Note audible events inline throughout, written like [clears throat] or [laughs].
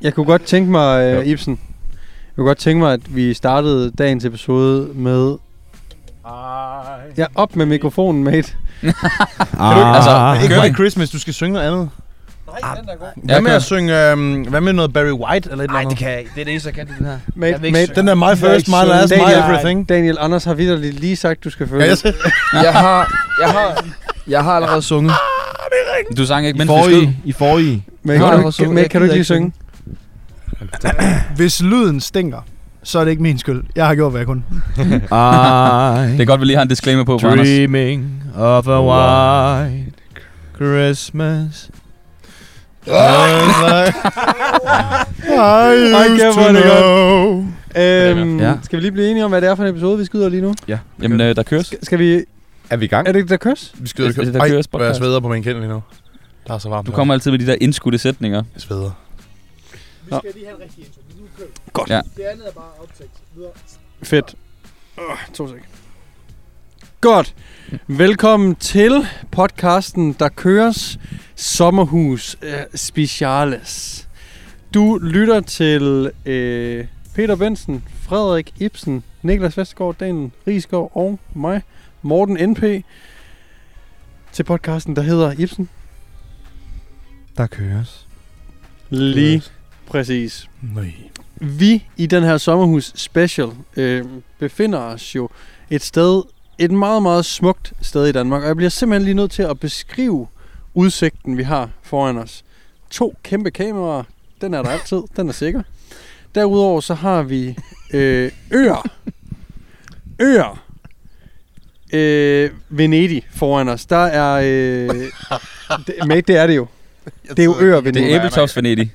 jeg kunne godt tænke mig, øh, Ibsen, jeg kunne godt tænke mig, at vi startede dagens episode med... Ja, op med mikrofonen, mate. [laughs] Ah. Altså, ikke gør White? Christmas, du skal synge noget andet. Nej, den er god. Hvad med at synge, um, hvad med noget Barry White eller et eller Nej, andet? det kan jeg ikke. Det er det eneste, jeg kan den her. Mate, ikke mate, synge. Den der My First, My ikke Last. My Daniel- Everything. Daniel Anders har vidderligt lige sagt, du skal følge. Ja, [laughs] jeg har, jeg har, jeg har allerede sunget. Du sang ikke, I mens vi skød. forrige, i forrige. Men kan, du, kan, men kan du ikke lige ikke synge? Hvis lyden stinker, så er det ikke min skyld. Jeg har gjort, hvad jeg kunne. [laughs] Det er godt, vi lige har en disclaimer på for Anders. Dreaming of a white Christmas. [laughs] I Ej, used to know. Øhm, Ja. Skal vi lige blive enige om, hvad det er for en episode, vi skyder lige nu? Ja, jamen øh, der køres. Skal, skal vi... Er vi i gang? Er det ikke der kørs? Vi skyder der Ej, køres hvor jeg sveder på min kende lige nu. Der er så varmt. Du kommer altid med de der indskudte sætninger. Jeg sveder. Vi skal lige have en rigtig intro. Nu kører vi. Godt. Ja. Det andet er bare optægt. Videre. Fedt. Oh, to sek. Godt. Velkommen til podcasten, der køres Sommerhus uh, Speciales. Du lytter til uh, Peter Bensen, Frederik Ibsen, Niklas Vestergaard, Daniel Rigsgaard og mig, Morten NP, til podcasten, der hedder Ibsen. Der køres. Lige præcis. Nej. Vi i den her sommerhus special øh, befinder os jo et sted, et meget, meget smukt sted i Danmark. Og jeg bliver simpelthen lige nødt til at beskrive udsigten, vi har foran os. To kæmpe kameraer. Den er der altid. Den er sikker. Derudover så har vi øh, øer. Øer. Øh, Venedig foran os. Der er... Øh, det, mate, det er det jo. Det er jo øer Det Venedig. er Æbeltofts Venedig.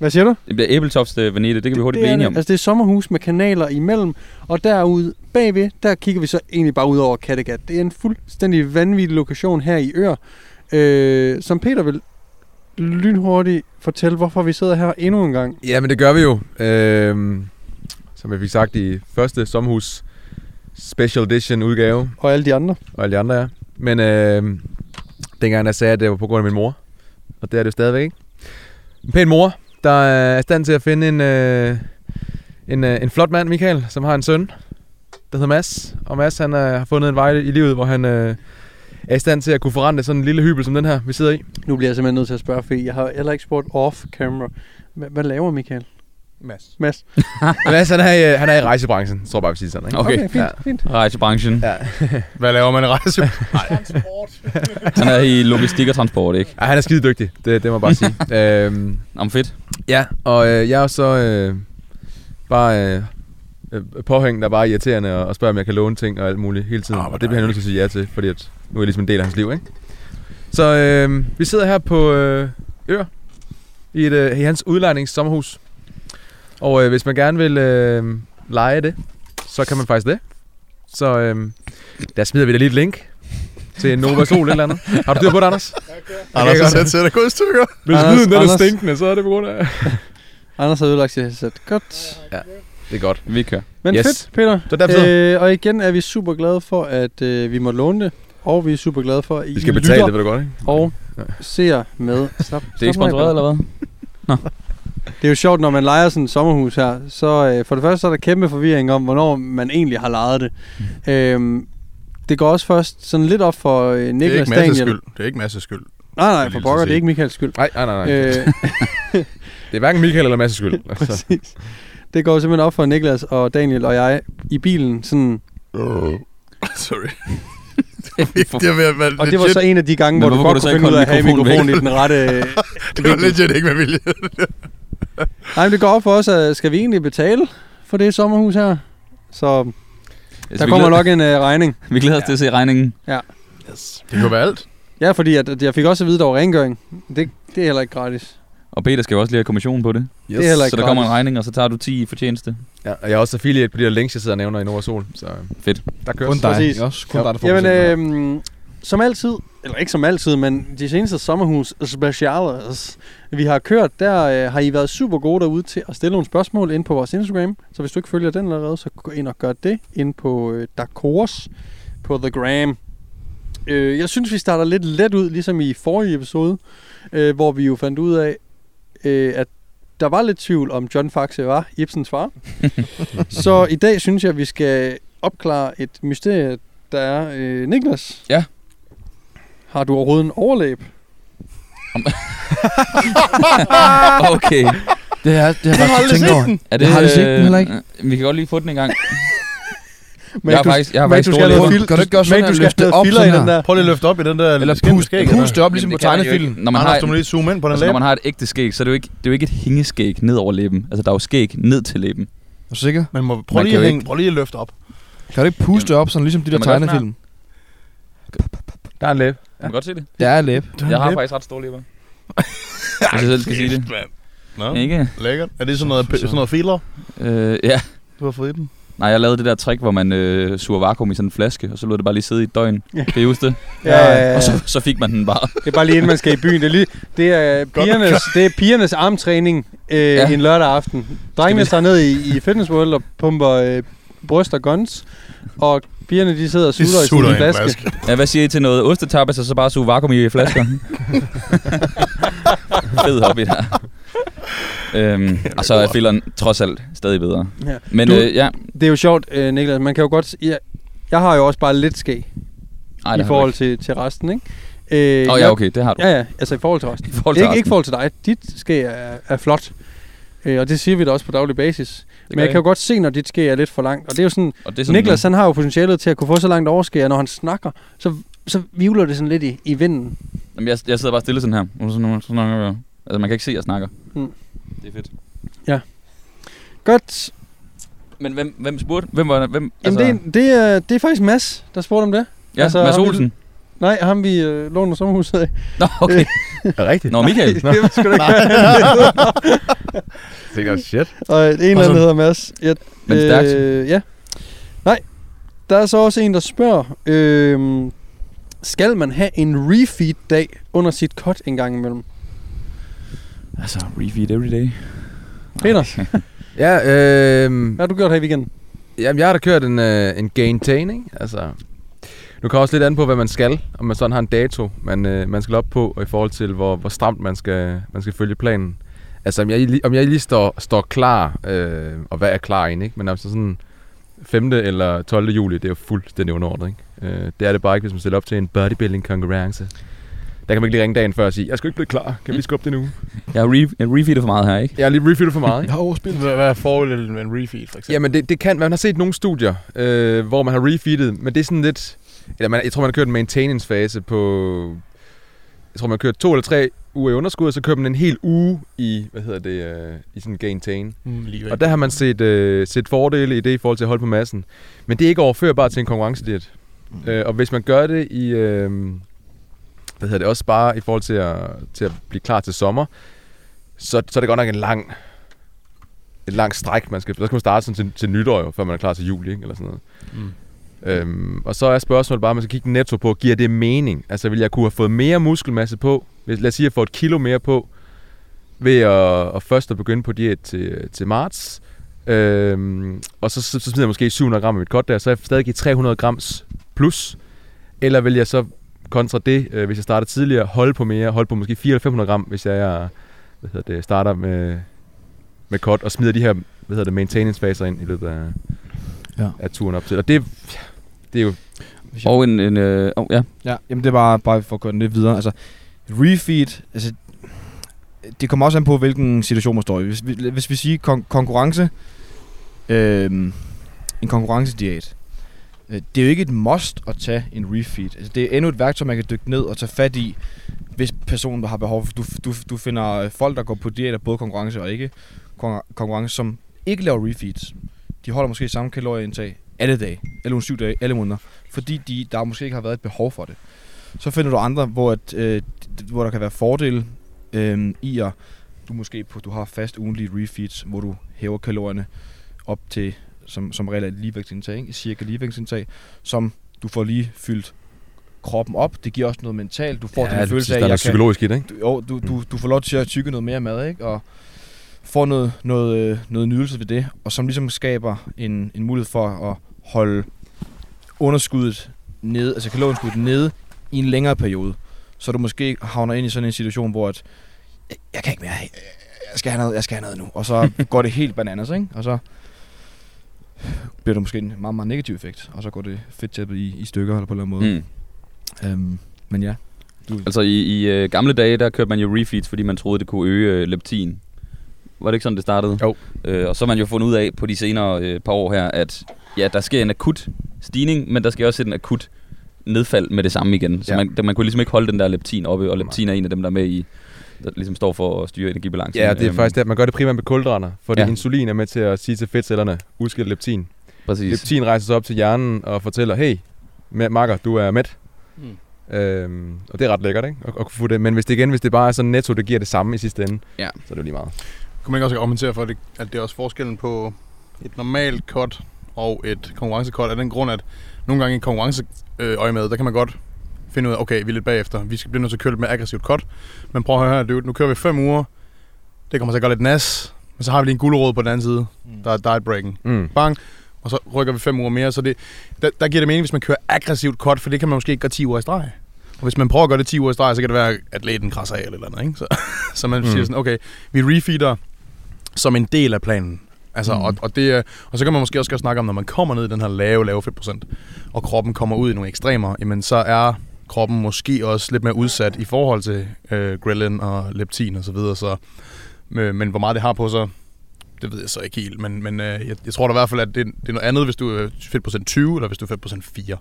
Hvad siger du? Det bliver Æbeltofts øh, Venedig, det kan vi hurtigt det blive enige om. Altså det er sommerhus med kanaler imellem, og derude bagved, der kigger vi så egentlig bare ud over Kattegat. Det er en fuldstændig vanvittig lokation her i Ør, øh, som Peter vil lynhurtigt fortælle, hvorfor vi sidder her endnu en gang. Ja, men det gør vi jo. Øhm, som jeg fik sagt i første sommerhus special edition udgave, Og alle de andre. og alle de andre er. Men øhm, dengang jeg sagde, at det var på grund af min mor, og det er det jo stadigvæk, ikke? En pæn mor, der er i stand til at finde en, øh, en, øh, en flot mand, Michael, som har en søn, der hedder Mads. Og Mads, han øh, har fundet en vej i livet, hvor han øh, er i stand til at kunne forrente sådan en lille hybel som den her, vi sidder i. Nu bliver jeg simpelthen nødt til at spørge, for jeg har heller ikke spurgt off-camera. H- hvad laver Michael? Mads. Mads? [laughs] Mads, han er, i, han er i rejsebranchen, tror jeg bare, vi siger sådan, ikke? Okay, fint, Ja. fint. rejsebranchen. Ja. [laughs] Hvad laver man i rejse? [laughs] Han er i logistik og transport, ikke? Ej, han er skide dygtig, det, det må jeg bare sige. øhm, Om fedt. ja, og øh, jeg er så øh, bare øh, påhæng, der er bare irriterende og, og spørger, om jeg kan låne ting og alt muligt hele tiden. Ah, hvor og det bliver han nødt til at sige ja til, fordi at nu er jeg ligesom en del af hans liv, ikke? Så øh, vi sidder her på øh, Ør, i, et, øh, i hans udlejningssommerhus. Og øh, hvis man gerne vil øh, lege det, så kan man faktisk det. Så øh, der smider vi da lige et link til Nova Sol eller andet. Har du styr på det, Anders? Anders godt. har sat til at gå i stykker. Hvis Anders- lyden den er Anders- stinkende, så er det på grund af... [laughs] Anders har ødelagt sit headset. Godt. Det er godt. Vi kører. Men Yes. fedt, Peter. Så derfor øh, og igen er vi super glade for, at øh, vi må låne det. Og vi er super glade for, at I vi skal betale lytter det, ved du godt, ikke? og ser med. Stop. Det er ikke sponsoreret, eller hvad? [laughs] Det er jo sjovt, når man leger sådan et sommerhus her, så øh, for det første så er der kæmpe forvirring om, hvornår man egentlig har lejet det. Mm. Øhm, det går også først sådan lidt op for øh, Det er Niklas ikke Daniel. masses skyld. Det er ikke masses skyld. Nej, nej, for pokker, det er ikke Michaels skyld. Nej, nej, nej. nej. Øh, [laughs] det er hverken Michael eller Mads skyld. Altså. [laughs] præcis. Det går simpelthen op for Niklas og Daniel og jeg i bilen. Sådan, [laughs] Sorry. det ved at være og det var så en af de gange, Men hvor du godt kunne finde ud af at have mikrofonen i den rette øh, Det var legit ikke med vilje. Nej, men det går op for os, at skal vi egentlig betale for det sommerhus her? Så Altså, der kommer glæder- nok en uh, regning. [laughs] Vi glæder os til at se regningen. Yes. Det kunne være alt. Ja, fordi at, at jeg fik også at vide, at der var rengøring. Det, det er heller ikke gratis. Og Peter skal jo også lige have kommission på det. Det er Så der kommer en gratis. regning, og så tager du 10 i fortjeneste. Ja, og jeg er også affiliate på de der links, jeg sidder og nævner i Nova Sol. Så øh, Fedt. der kører Kun dig. Præcis. Også kun Jo. dig, der får Jamen, øh, som altid, eller ikke som altid, men de seneste sommerhus specials, vi har kørt, der øh, har I været super gode derude til at stille nogle spørgsmål ind på vores Instagram. Så hvis du ikke følger den allerede, så gå ind og gør det ind på øh, Darkors på The Gram. Øh, jeg synes, vi starter lidt let ud, ligesom i forrige episode, øh, hvor vi jo fandt ud af, øh, at der var lidt tvivl om John Faxe var Ibsens far. [laughs] så i dag synes jeg, at vi skal opklare et mysterie, der er øh, Niklas. Ja. Har du overhovedet en overlæb? [laughs] Okay. Det er det har jeg faktisk tænkt over. Er Jeg har aldrig set den heller ikke. øh, Vi kan godt lige få den en gang. Men [laughs] jeg har faktisk, jeg har faktisk du store læber. Kan du ikke gøre sådan skal løfte op sådan den her? der. Prøv lige at løfte op i den der Eller pust, skæg. pust det op, ligesom på det tegnefilm. Når man, har, Anders, du må lige zoome ind på den altså, når læbe. man har et ægte skæg, så er det jo ikke, det er jo ikke et hængeskæg ned over læben. Altså, der er jo skæg ned til læben. Er du sikker? Men må, prøv lige at hænge, prøv lige at løfte op. Kan du ikke puste det op, sådan ligesom de der tegnefilm? Der er en læb. Kan man godt se det? Det er læb. Jeg har faktisk ret store læber. [laughs] Hvis jeg selv skal sige det. Nå, Ikke? lækkert. Er det sådan noget, sådan noget filer, Øh, ja. du har fået i den? Nej, jeg lavede det der trick, hvor man øh, suger vakuum i sådan en flaske, og så lod det bare lige sidde i et døgn. Ja. Kan I huske det? [laughs] Ja, ja, ja. Og så, så fik man den bare. Det er bare lige inden man skal i byen. Det er, lige, det er, pigernes, det er pigernes armtræning øh, Ja. en lørdag aften. Drengene tager ned i, i Fitness World og pumper øh, bryst og guns. Og pigerne de sidder og sutter i sådan en flaske. Ja, hvad siger I til noget ostetapas, og så bare suge vakuum i flasker? [laughs] Fed hobby der. Øhm, og så er filleren trods alt stadig bedre. Ja. Men Du- øh, ja, Det er jo sjovt, øh, Niklas. Man kan jo godt... Jeg, jeg har jo også bare lidt skæg Ej, i forhold til, til resten, ikke? Øh, oh, ja, okay, det har du. Ja, ja, altså i forhold til resten. I forhold til ikke, resten. ikke i forhold til dig. Dit skæg er, er flot. Øh, og det siger vi da også på daglig basis. Men jeg kan jo jeg. godt se, når dit skæg er lidt for langt. Og det er jo sådan, Og det er sådan, Niklas han har jo potentialet til at kunne få så langt overskæg, når han snakker, så, så vivler det sådan lidt i, i vinden. Jamen, jeg, jeg sidder bare stille sådan her. Sådan, sådan, sådan, altså, man kan ikke se, at jeg snakker. Mm. Det er fedt. Godt. Men hvem, hvem spurgte? Hvem var hvem? Jamen altså, det, det, er, det er faktisk Mads, der spurgte om det. ja, altså, Mads Olsen. Nej, ham vi øh, låner sommerhuset af. Nå, okay. [laughs] Er det rigtigt? Nå, Michael. det er sgu da ikke Det er [laughs] shit. Og en eller anden hedder Mads. Ja, Men stærkt. Øh, ja. Nej, der er så også en, der spørger, øh, skal man have en refeed-dag under sit cut en gang imellem? Altså, refeed every day. Peter, [laughs] Ja, øh, hvad har du gjort her i weekenden? Jamen, jeg har da kørt en, øh, en gaintain, ikke? Altså, nu kommer også lidt an på, hvad man skal. Om man sådan har en dato, man, øh, man skal op på, og i forhold til, hvor, hvor stramt man skal, man skal følge planen. Altså, om jeg, lige- om jeg lige står, står klar, øh, og hvad er klar egentlig, ikke? Men altså sådan 5. eller 12. juli, det er jo fuldstændig underordnet, ikke? Øh, det er det bare ikke, hvis man stiller op til en bodybuilding konkurrence. Der kan man ikke lige ringe dagen før og sige, jeg skal ikke blive klar, kan vi lige skubbe det nu? Jeg har re- refeedet for meget her, ikke? Jeg har lige refittet for meget, ikke? Jeg [laughs] har overspillet. Hvad hvad er fordelen med en refeed, for eksempel? Jamen, det, det kan, man har set nogle studier, øh, hvor man har refeedet, men det er sådan lidt, eller man, jeg tror, man har kørt en maintenance-fase på, jeg tror, man har kørt to eller tre uger i underskud, og så kører man en hel uge i, hvad hedder det, øh, i sådan en gaintain. Mm, lige væk. Og der har man set, øh, set fordele i det i forhold til at holde på massen. Men det er ikke overførbart til en konkurrencediet. Mm. Øh, og hvis man gør det i, øh, hvad hedder det, også bare i forhold til at, til at blive klar til sommer, så, så er det godt nok en lang, et langt stræk, man skal, så skal man starte sådan til, til nytår, jo, før man er klar til juli, ikke? eller sådan noget. Mm. Øhm, og så er spørgsmålet bare, at man skal kigge netto på, giver det mening? Altså vil jeg kunne have fået mere muskelmasse på, hvis, lad os sige, at jeg får et kilo mere på, ved at, at først at begynde på diæt til, til marts, øhm, og så, så, så smider jeg måske 700 gram i mit kort der, så er jeg stadig i 300 grams plus, eller vil jeg så kontra det, øh, hvis jeg starter tidligere, holde på mere, holde på måske 400 eller 500 gram, hvis jeg er, hvad hedder det, starter med, med cut, og smider de her, hvad hedder det, maintenance-faser ind i løbet af, Ja. af turen op til. Og det, det er jo Og en, en øh, oh, ja. Ja, jamen det er bare, bare for at køre lidt videre. Altså, refeed, altså, det kommer også an på, hvilken situation man står i. Hvis vi, hvis vi siger kon- konkurrence, øhm, en konkurrencediæt, øh, det er jo ikke et must at tage en refeed. Altså, det er endnu et værktøj, man kan dykke ned og tage fat i, hvis personen har behov for. Du, du, du finder øh, folk, der går på diæter, både konkurrence og ikke konkur- konkurrence, som ikke laver refeeds. De holder måske samme kalorieindtag alle dage, alle ugen syv dage, alle måneder, fordi de, der måske ikke har været et behov for det. Så finder du andre, hvor, at, øh, hvor der kan være fordele øh, i at du måske på, du har fast ugenlige refeeds, hvor du hæver kalorierne op til som, som regel er et ligevægtsindtag, ikke? cirka ligevægtsindtag, som du får lige fyldt kroppen op. Det giver også noget mentalt. Du får ja, den følelse af, er jeg kan, psykologisk i det, ikke? du, jo, du, du, du får lov til at tykke noget mere mad, ikke? Og får noget, noget, øh, noget nydelse ved det, og som ligesom skaber en, en mulighed for at holde underskuddet nede, altså kalorieunderskuddet nede i en længere periode. Så du måske havner ind i sådan en situation, hvor at, jeg, jeg kan ikke mere, jeg, jeg skal have noget, jeg skal have noget nu. Og så [laughs] går det helt bananas, ikke? Og så bliver det måske en meget, meget negativ effekt. Og så går det fedttæppet i, i stykker eller på en eller anden måde. Mm. Øhm, men ja. Du, Altså i, i øh, gamle dage, der kørte man jo refeeds, fordi man troede, det kunne øge øh, leptin. Var det ikke sådan, det startede? Jo. Øh, og så har man jo fundet ud af på de senere øh, par år her, at ja, der sker en akut stigning, men der sker også en akut nedfald med det samme igen. Så Ja. man, man kunne ligesom ikke holde den der leptin oppe, og leptin er en af dem, der er med i, der ligesom står for at styre energibalancen. Ja, det er Øhm, faktisk det, at man gør det primært med kulhydrater, fordi ja. Insulin er med til at sige til fedtcellerne, udskil leptin. Præcis. Leptin rejser sig op til hjernen og fortæller, hey, ma- makker, du er mæt. Mm. Øhm, og det er ret lækkert, ikke? At, at kunne få det. Men hvis det igen, hvis det bare er sådan netto, det giver det samme i sidste ende, Ja. så er det jo lige meget. Kunne man ikke også argumentere for, at det, at det er også forskellen på et normalt cut og et konkurrencecut af den grund, at nogle gange i konkurrenceøje med, der kan man godt finde ud af, okay, vi er lidt bagefter, vi skal blive nødt til at køre lidt mere aggressivt cut. Men prøv at høre her, dude, nu kører vi fem uger, det kommer til at gøre lidt nas, men så har vi lige en gulerod på den anden side, der er diet breaking. Mm. Bang, og så rykker vi fem uger mere, så det, der, der giver det mening, hvis man kører aggressivt cut, for det kan man måske ikke gøre 10 uger i streg. Og hvis man prøver at gøre det 10 uger i streg, så kan det være, at atleten krasser af eller eller andet, ikke? Så, [laughs] så man Mm. mm. siger sådan, okay, vi refeeder som en del af planen. Altså, Mm. og, og, det, er- og så kan man måske også godt snakke om, når man kommer ned i den her lave, lave fedtprocent, og kroppen kommer ud i nogle ekstremer, jamen så er kroppen måske også lidt mere udsat i forhold til øh, ghrelin og leptin og så videre. Så, øh, men hvor meget det har på sig, det ved jeg så ikke helt. Men, men øh, jeg, jeg tror da i hvert fald, at det, det er noget andet, hvis du er fedtprocent 20, eller hvis du er fedtprocent 4.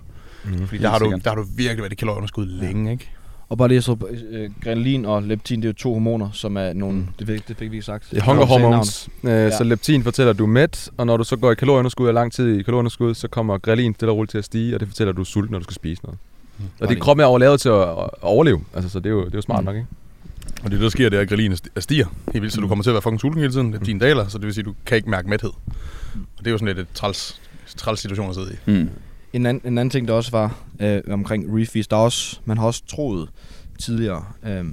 Mm. Fordi der har, du, sikkert. der har du virkelig været i kalorieunderskud længe, ikke? Og bare lige så, øh, ghrelin og leptin, det er jo to hormoner, som er nogle, Mm. det, fik, det fik vi ikke sagt. Det er hunger hormones. Øh, Ja. Så leptin fortæller, at du er mæt, og når du så går i kalorieunderskud og lang tid i kalorieunderskud, så kommer ghrelin stille og roligt til at stige, og det fortæller, at du er sulten, når du skal spise noget. Mm. Og det kroppen er overlavet til at, at overleve, altså, så det er jo, det er jo smart Mm. nok, ikke? Og det, der sker, det er, at grelin stiger helt vildt, så du Mm. kommer til at være fucking sulten hele tiden. Leptin daler, så det vil sige, at du kan ikke mærke mæthed. Og det er jo sådan lidt et træls, træls situation at sidde i. Mm. En anden, en anden ting, der også var øh, omkring refeeds, der er også, man har også troet tidligere, øh,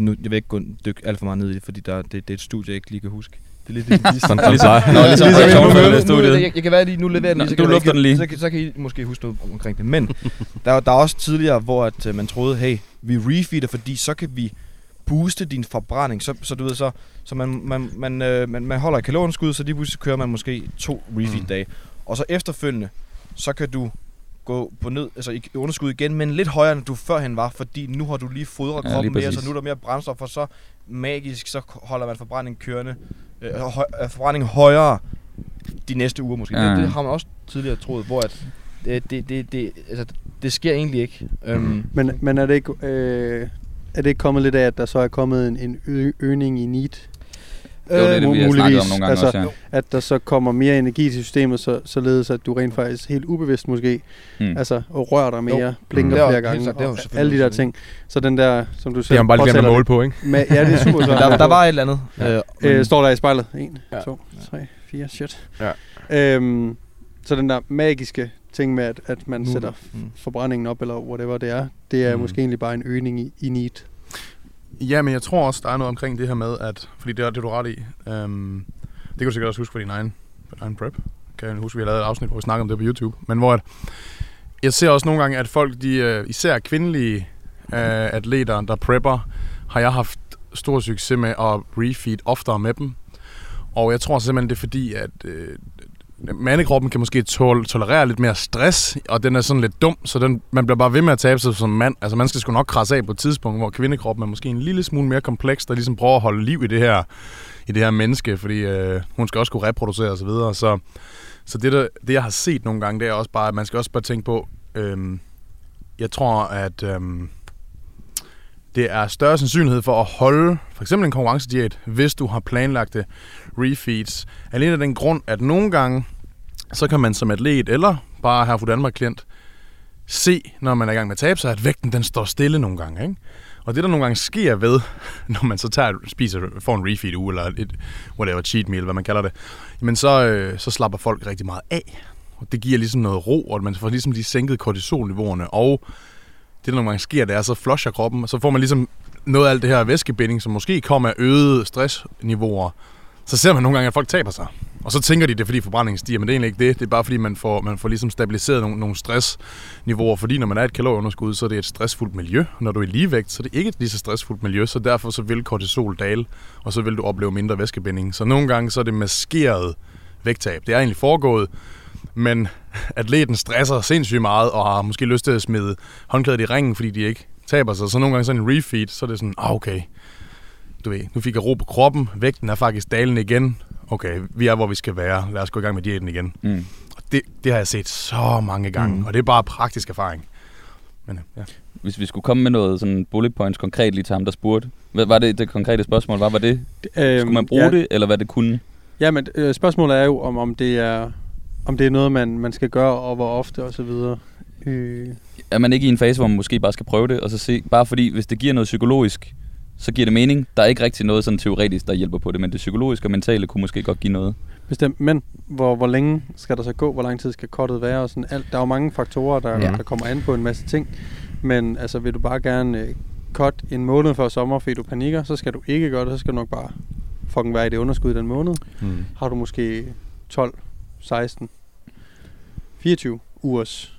nu, jeg vil ikke gå dykke alt for meget ned i det, fordi der, det, det er et studie, jeg ikke lige kan huske. Det er lidt ligesom... Sådan, Ligesom- ligesom, Nå, ligesom Ligesom- reaktionen nu- nu- Jeg, jeg kan være lige, nu leverer den lige, så du kan lufter den lige. Så, kan- så kan I måske huske noget om- omkring det. Men [laughs] der, der er også tidligere, hvor at, øh, man troede, hey, vi refeeder, fordi så kan vi booste din forbrænding. Så, så du ved, så, så man, man, man, øh, man, man holder i kalorienskud, så lige pludselig kører man måske to refeed-dage. Og så efterfølgende, så kan du gå på ned, altså i underskud igen, men lidt højere, end du førhen var, fordi nu har du lige fodret Ja, ja, kroppen lige mere, så nu er der mere brændstof, og så magisk, så holder man forbrænding kørende, øh, høj, øh, forbrænding højere de næste uger måske. Ja. Det, det har man også tidligere troet, hvor at det, det, det, det, altså, det sker egentlig ikke. Øhm, Men, men er, det ikke, øh, er det ikke kommet lidt af, at der så er kommet en, en ø- øgning i need? Det er det, vi har snakket om muligvis. nogle gange Altså, også, ja. At der så kommer mere energi til systemet, så, således at du rent faktisk helt ubevidst måske, Mm. altså og rører dig mere, Jo. blinker Mm. Det er flere gange, det er og alle de der ting. Så den der, som du det selv har man bare lige at måle på, ikke? det med, ja, det er super [laughs] svært. der, der var et eller andet. Ja. Øh, Øh, står der i spejlet. 1, Ja. 2, 3, 4, shit. Ja. Øhm, så den der magiske ting med, at, at man Nu- sætter Mm. forbrændingen op, eller whatever det er, det er Mm. måske egentlig bare en øgning i, i need. Ja, men jeg tror også, der er noget omkring det her med, at, fordi det er det, er du ret i. Øhm, det kan du sikkert også huske for din egen, fra din egen prep. Kan jeg huske, vi har lavet et afsnit, hvor vi snakker om det på YouTube. Men hvor at, jeg ser også nogle gange, at folk, de, øh, især kvindelige øh, atleter, der prepper, har jeg haft stor succes med at refeed oftere med dem. Og jeg tror simpelthen, det er fordi, at øh, mandekroppen kan måske tol- tolerere lidt mere stress, og den er sådan lidt dum, så den, man bliver bare ved med at tabe sig som mand. Altså man skal sgu nok krasse af på et tidspunkt, hvor kvindekroppen er måske en lille smule mere kompleks, der ligesom prøver at holde liv i det her, i det her menneske, fordi øh, hun skal også kunne reproducere osv. Så, videre. så, så det, der, det, jeg har set nogle gange, det er også bare, at man skal også bare tænke på, øh, jeg tror, at Øh, det er større sandsynlighed for at holde for eksempel en konkurrencediæt, hvis du har planlagte refeeds. Alene af den grund, at nogle gange, så kan man som atlet eller bare her for Danmark klient se, når man er i gang med at tabe sig, at vægten den står stille nogle gange. Ikke? Og det der nogle gange sker ved, [laughs] når man så tager, spiser, får en refeed uge, eller et whatever, cheat meal, hvad man kalder det, men så, øh, så slapper folk rigtig meget af. Og det giver ligesom noget ro, og man får ligesom lige sænket kortisolniveauerne, og det der nogle gange sker, det er, så flusher kroppen, og så får man ligesom noget af alt det her væskebinding, som måske kommer af øgede stressniveauer. Så ser man nogle gange, at folk taber sig. Og så tænker de, det er fordi forbrændingen stiger, men det er egentlig ikke det. Det er bare fordi, man får, man får ligesom stabiliseret nogle, nogle stressniveauer. Fordi når man er et kalorieunderskud, så er det et stressfuldt miljø. Når du er i ligevægt, så er det ikke et lige så stressfuldt miljø. Så derfor så vil kortisol dale, og så vil du opleve mindre væskebinding. Så nogle gange så er det maskeret vægttab. Det er egentlig foregået, men atleten stresser sindssygt meget, og har måske lyst til at smide håndklædet i ringen, fordi de ikke taber sig. Så nogle gange sådan en refeed, så er det sådan, ah, okay, du ved, nu fik jeg ro på kroppen, vægten er faktisk dalende igen. Okay, vi er, hvor vi skal være. Lad os gå i gang med diæten igen. Mm. Og det, det har jeg set så mange gange, Mm. mm. og det er bare praktisk erfaring. Men ja. Hvis vi skulle komme med noget sådan bullet points konkret lige til ham, der spurgte. Hvad var det det konkrete spørgsmål? Var, var det, Øhm, skulle man bruge ja, det, eller hvad det kunne? Ja, men øh, spørgsmålet er jo, om, om det er om det er noget, man, man skal gøre, og hvor ofte og så videre. Øh, Er man ikke i en fase, hvor man måske bare skal prøve det, og så se, bare fordi, hvis det giver noget psykologisk, så giver det mening. Der er ikke rigtig noget sådan teoretisk, der hjælper på det, men det psykologiske og mentale kunne måske godt give noget. bestemt. Men hvor, hvor længe skal der så gå? Hvor lang tid skal kottet være? Og sådan alt. Der er jo mange faktorer, der, Ja. der kommer an på en masse ting. Men altså, vil du bare gerne øh, cut en måned før sommer, fordi du panikker, så skal du ikke gøre det. Så skal du nok bare fucking være i det underskud i den måned. Mm. Har du måske 12, 16, 24 ugers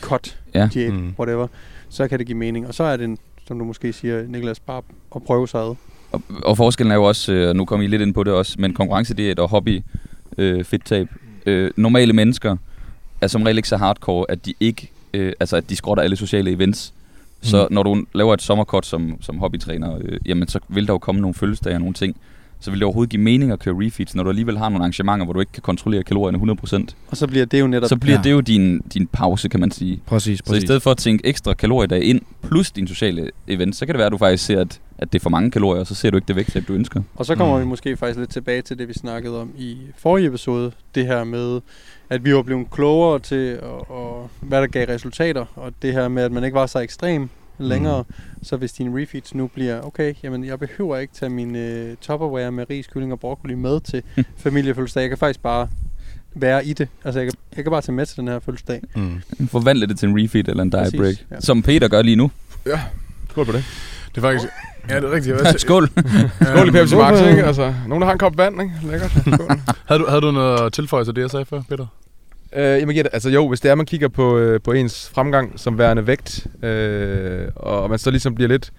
cut Ja. diæt, Mm. whatever, så kan det give mening. Og så er det, en, som du måske siger, Niklas, bare at prøve sig ad. Og, og forskellen er jo også, øh, nu kommer I lidt ind på det også, men konkurrencediæt og hobby øh, fedttab. Øh, normale mennesker er som regel ikke så hardcore, at de ikke, øh, altså at de skrotter alle sociale events. Så Mm. når du laver et sommerkort som, som hobbytræner, øh, jamen så vil der jo komme nogle fødselsdage og nogle ting. Så vil det overhovedet give mening at køre refeeds, når du alligevel har nogle arrangementer, hvor du ikke kan kontrollere kalorierne 100%. Og så bliver det jo netop... Så bliver Ja. det jo din, din pause, kan man sige. Præcis, Så i præcis. stedet for at tænke ekstra kaloriedag ind, plus din sociale event, så kan det være, at du faktisk ser, at, at det er for mange kalorier, og så ser du ikke det vægttab, du ønsker. Og så kommer Mm. mm. vi måske faktisk lidt tilbage til det, vi snakkede om i forrige episode. Det her med, at vi var blevet klogere til, og, og hvad der gav resultater. Og det her med, at man ikke var så ekstrem længere. Mm. Så hvis din refeeds nu bliver, okay, jamen jeg behøver ikke tage min øh, tupperware med ris, kylling og broccoli med til familiefødselsdag. Jeg kan faktisk bare være i det. Altså jeg kan, jeg kan bare tage med til den her fødselsdag. Mm. Forvandle det til en refeed eller en diet Præcis, break. ja. Som Peter gør lige nu. Skål på det. Det er faktisk... Ja, det er rigtigt. Jeg [laughs] Skål. [laughs] Skål i Pepsi Max, ikke? Altså, nogen, der har en kop vand, ikke? Lækkert. Skål. [laughs] Havde du, havde du noget at tilføje til det, jeg sagde før, Peter? Øh, jamen, ja, altså jo, hvis det er, man kigger på, øh, på ens fremgang som værende vægt, øh, og man så ligesom bliver lidt...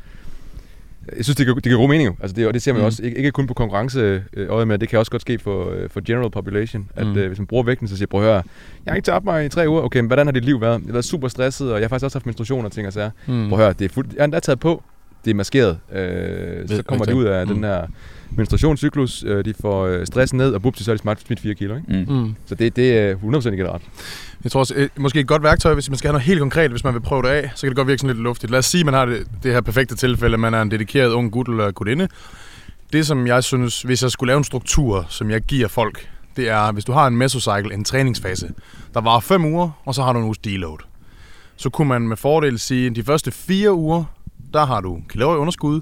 Jeg synes, det kan, det kan god mening jo. Altså det, og det ser man Mm. også, ikke, ikke kun på konkurrence øjet med, det kan også godt ske for, øh, for general population, at Mm. øh, hvis man bruger vægten, så siger jeg, prøv at høre, jeg har ikke tabt mig i tre uger, okay, men hvordan har dit liv været? Jeg har været super stresset, og jeg har faktisk også haft menstruation og ting og sager. Mm. Prøv at høre, det er fuldt, jeg har endda taget på, det er maskeret. Øh, så kommer de rigtigt. ud af Mm. den her menstruationscyklus, øh, de får øh, stressen ned, og bupti, så er de smart smidt 4 kilo, ikke? Mm. Mm. Så det, det er 100% ikke ret. Jeg tror også, øh, måske et godt værktøj, hvis man skal have noget helt konkret, hvis man vil prøve det af, så kan det godt virke sådan lidt luftigt. Lad os sige, at man har det, det her perfekte tilfælde, man er en dedikeret ung gut eller gutinde. Det, som jeg synes, hvis jeg skulle lave en struktur, som jeg giver folk, det er, hvis du har en mesocycle, en træningsfase, der varer 5 uger, og så har du en uges deload. Så kunne man med fordel sige, at de første 4 uger, der har du kalorieunderskud.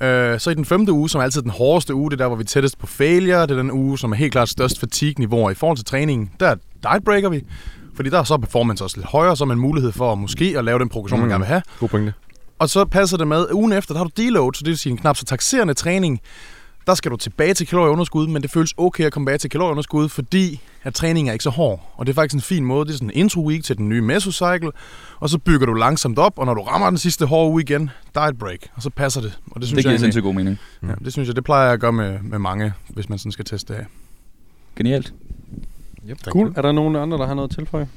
Øh, så i den femte uge, som er altid den hårdeste uge, det er der, hvor vi er tættest på failure, det er den uge, som er helt klart størst fatigue-niveauer i forhold til træningen. Der diet breaker vi, fordi der er så performance også lidt højere, så har man mulighed for måske at lave den progression, man Mm. gerne vil have. God pointe. Og så passer det med, at ugen efter, der har du deload, så det vil sige en knap så taxerende træning. Der skal du tilbage til kalorieunderskud, men det føles okay at komme tilbage til kalorieunderskud, fordi at træningen er ikke så hård. Og det er faktisk en fin måde. Det er sådan en intro week til den nye mesocycle, og så bygger du langsomt op, og når du rammer den sidste hårde uge igen, diet break, og så passer det. Og det synes, Det giver jeg, sindssygt god mening. ja, det synes jeg, det plejer jeg at gøre med, med mange, hvis man sådan skal teste det af. Genialt. Yep. Cool. Er der nogen andre, der har noget at tilføje?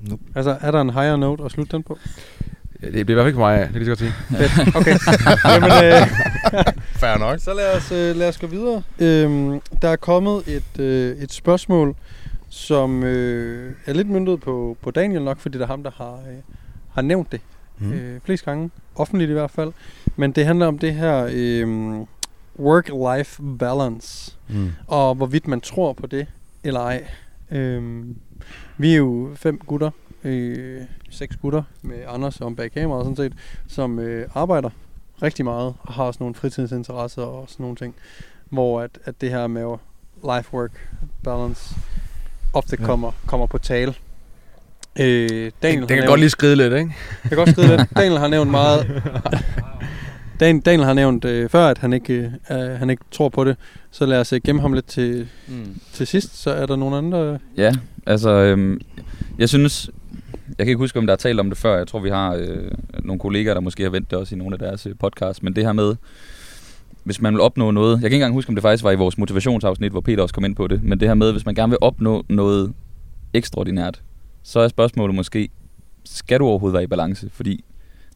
Nope. Altså, er der en higher note at slutte den på? Det bliver i hvert fald ikke for mig, det kan jeg lige så godt sige. Fedt. Okay. [laughs] Jamen, øh, Fair nok. så lad os, øh, lad os gå videre. Øhm, der er kommet et, øh, et spørgsmål, som øh, er lidt myndet på, på Daniel nok, fordi det er ham, der har, øh, har nævnt det mm. øh, flest gange. Offentligt i hvert fald. Men det handler om det her øh, work-life balance. Mm. og hvorvidt man tror på det eller ej. Øhm, vi er jo fem gutter, øh, seks gutter med Anders om bag kameraet sådan set, som øh, arbejder rigtig meget og har også nogle fritidsinteresser og sådan nogle ting, hvor at, at det her med life-work balance ofte Ja. kommer, kommer på tale. Øh, Daniel Det, det kan godt lige skride lidt, ikke? jeg kan godt skrive det. [laughs] Daniel har nævnt meget. Dan, Daniel har nævnt øh, før, at han ikke, øh, han ikke tror på det. Så lad os øh, gemme ham lidt til, Mm. til sidst. Så er der nogle andre... Ja, altså, øhm, jeg synes, jeg kan ikke huske, om der er talt om det før. Jeg tror, vi har øh, nogle kollegaer, der måske har vendt det også i nogle af deres øh, podcasts. Men det her med, hvis man vil opnå noget... Jeg kan ikke engang huske, om det faktisk var i vores motivationsafsnit, hvor Peter også kom ind på det. Men det her med, hvis man gerne vil opnå noget ekstraordinært, så er spørgsmålet måske, skal du overhovedet være i balance? Fordi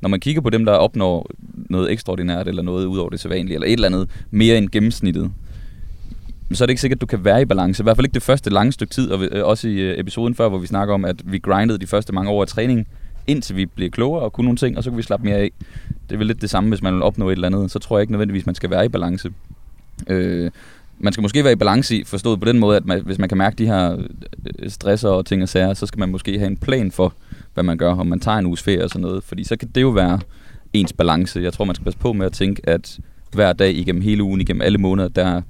når man kigger på dem, der opnår noget ekstraordinært, eller noget ud over det sædvanlige, eller et eller andet mere end gennemsnittet, så er det ikke sikkert, at du kan være i balance. I hvert fald ikke det første lange stykke tid, og øh, også i øh, episoden før, hvor vi snakker om, at vi grindede de første mange år af træning, indtil vi blev klogere og kunne nogle ting, og så kunne vi slappe mere af. Det er vel lidt det samme, hvis man vil opnå et eller andet. Så tror jeg ikke nødvendigvis, man skal være i balance. Øh, man skal måske være i balance i, forstået på den måde, at man, hvis man kan mærke de her øh, stresser og ting og sager, så skal man måske have en plan for, hvad man gør, om man tager en uges ferie og sådan noget. Fordi så kan det jo være ens balance. Jeg tror, man skal passe på med at tænke, at hver dag igennem hele ugen, igennem alle måneder, der,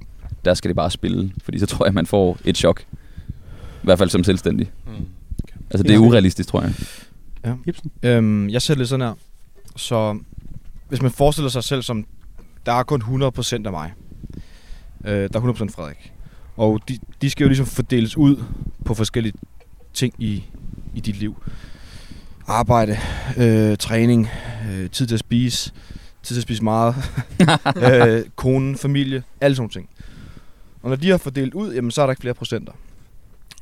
der skal det bare spille. Fordi så tror jeg, man får et chok. I hvert fald som selvstændig. Mm. Altså det er urealistisk, tror jeg. Ibsen? Øhm, jeg ser det lidt sådan her. Så hvis man forestiller sig selv som, der er kun 100% af mig. Øh, der er 100% Frederik. Og de, de skal jo ligesom fordeles ud på forskellige ting i, i dit liv. Arbejde, øh, træning, øh, tid til at spise, tid til at spise meget, [laughs] [laughs] øh, konen, familie, alle sådan nogle ting. Og når de har fordelt ud, jamen, så er der ikke flere procenter.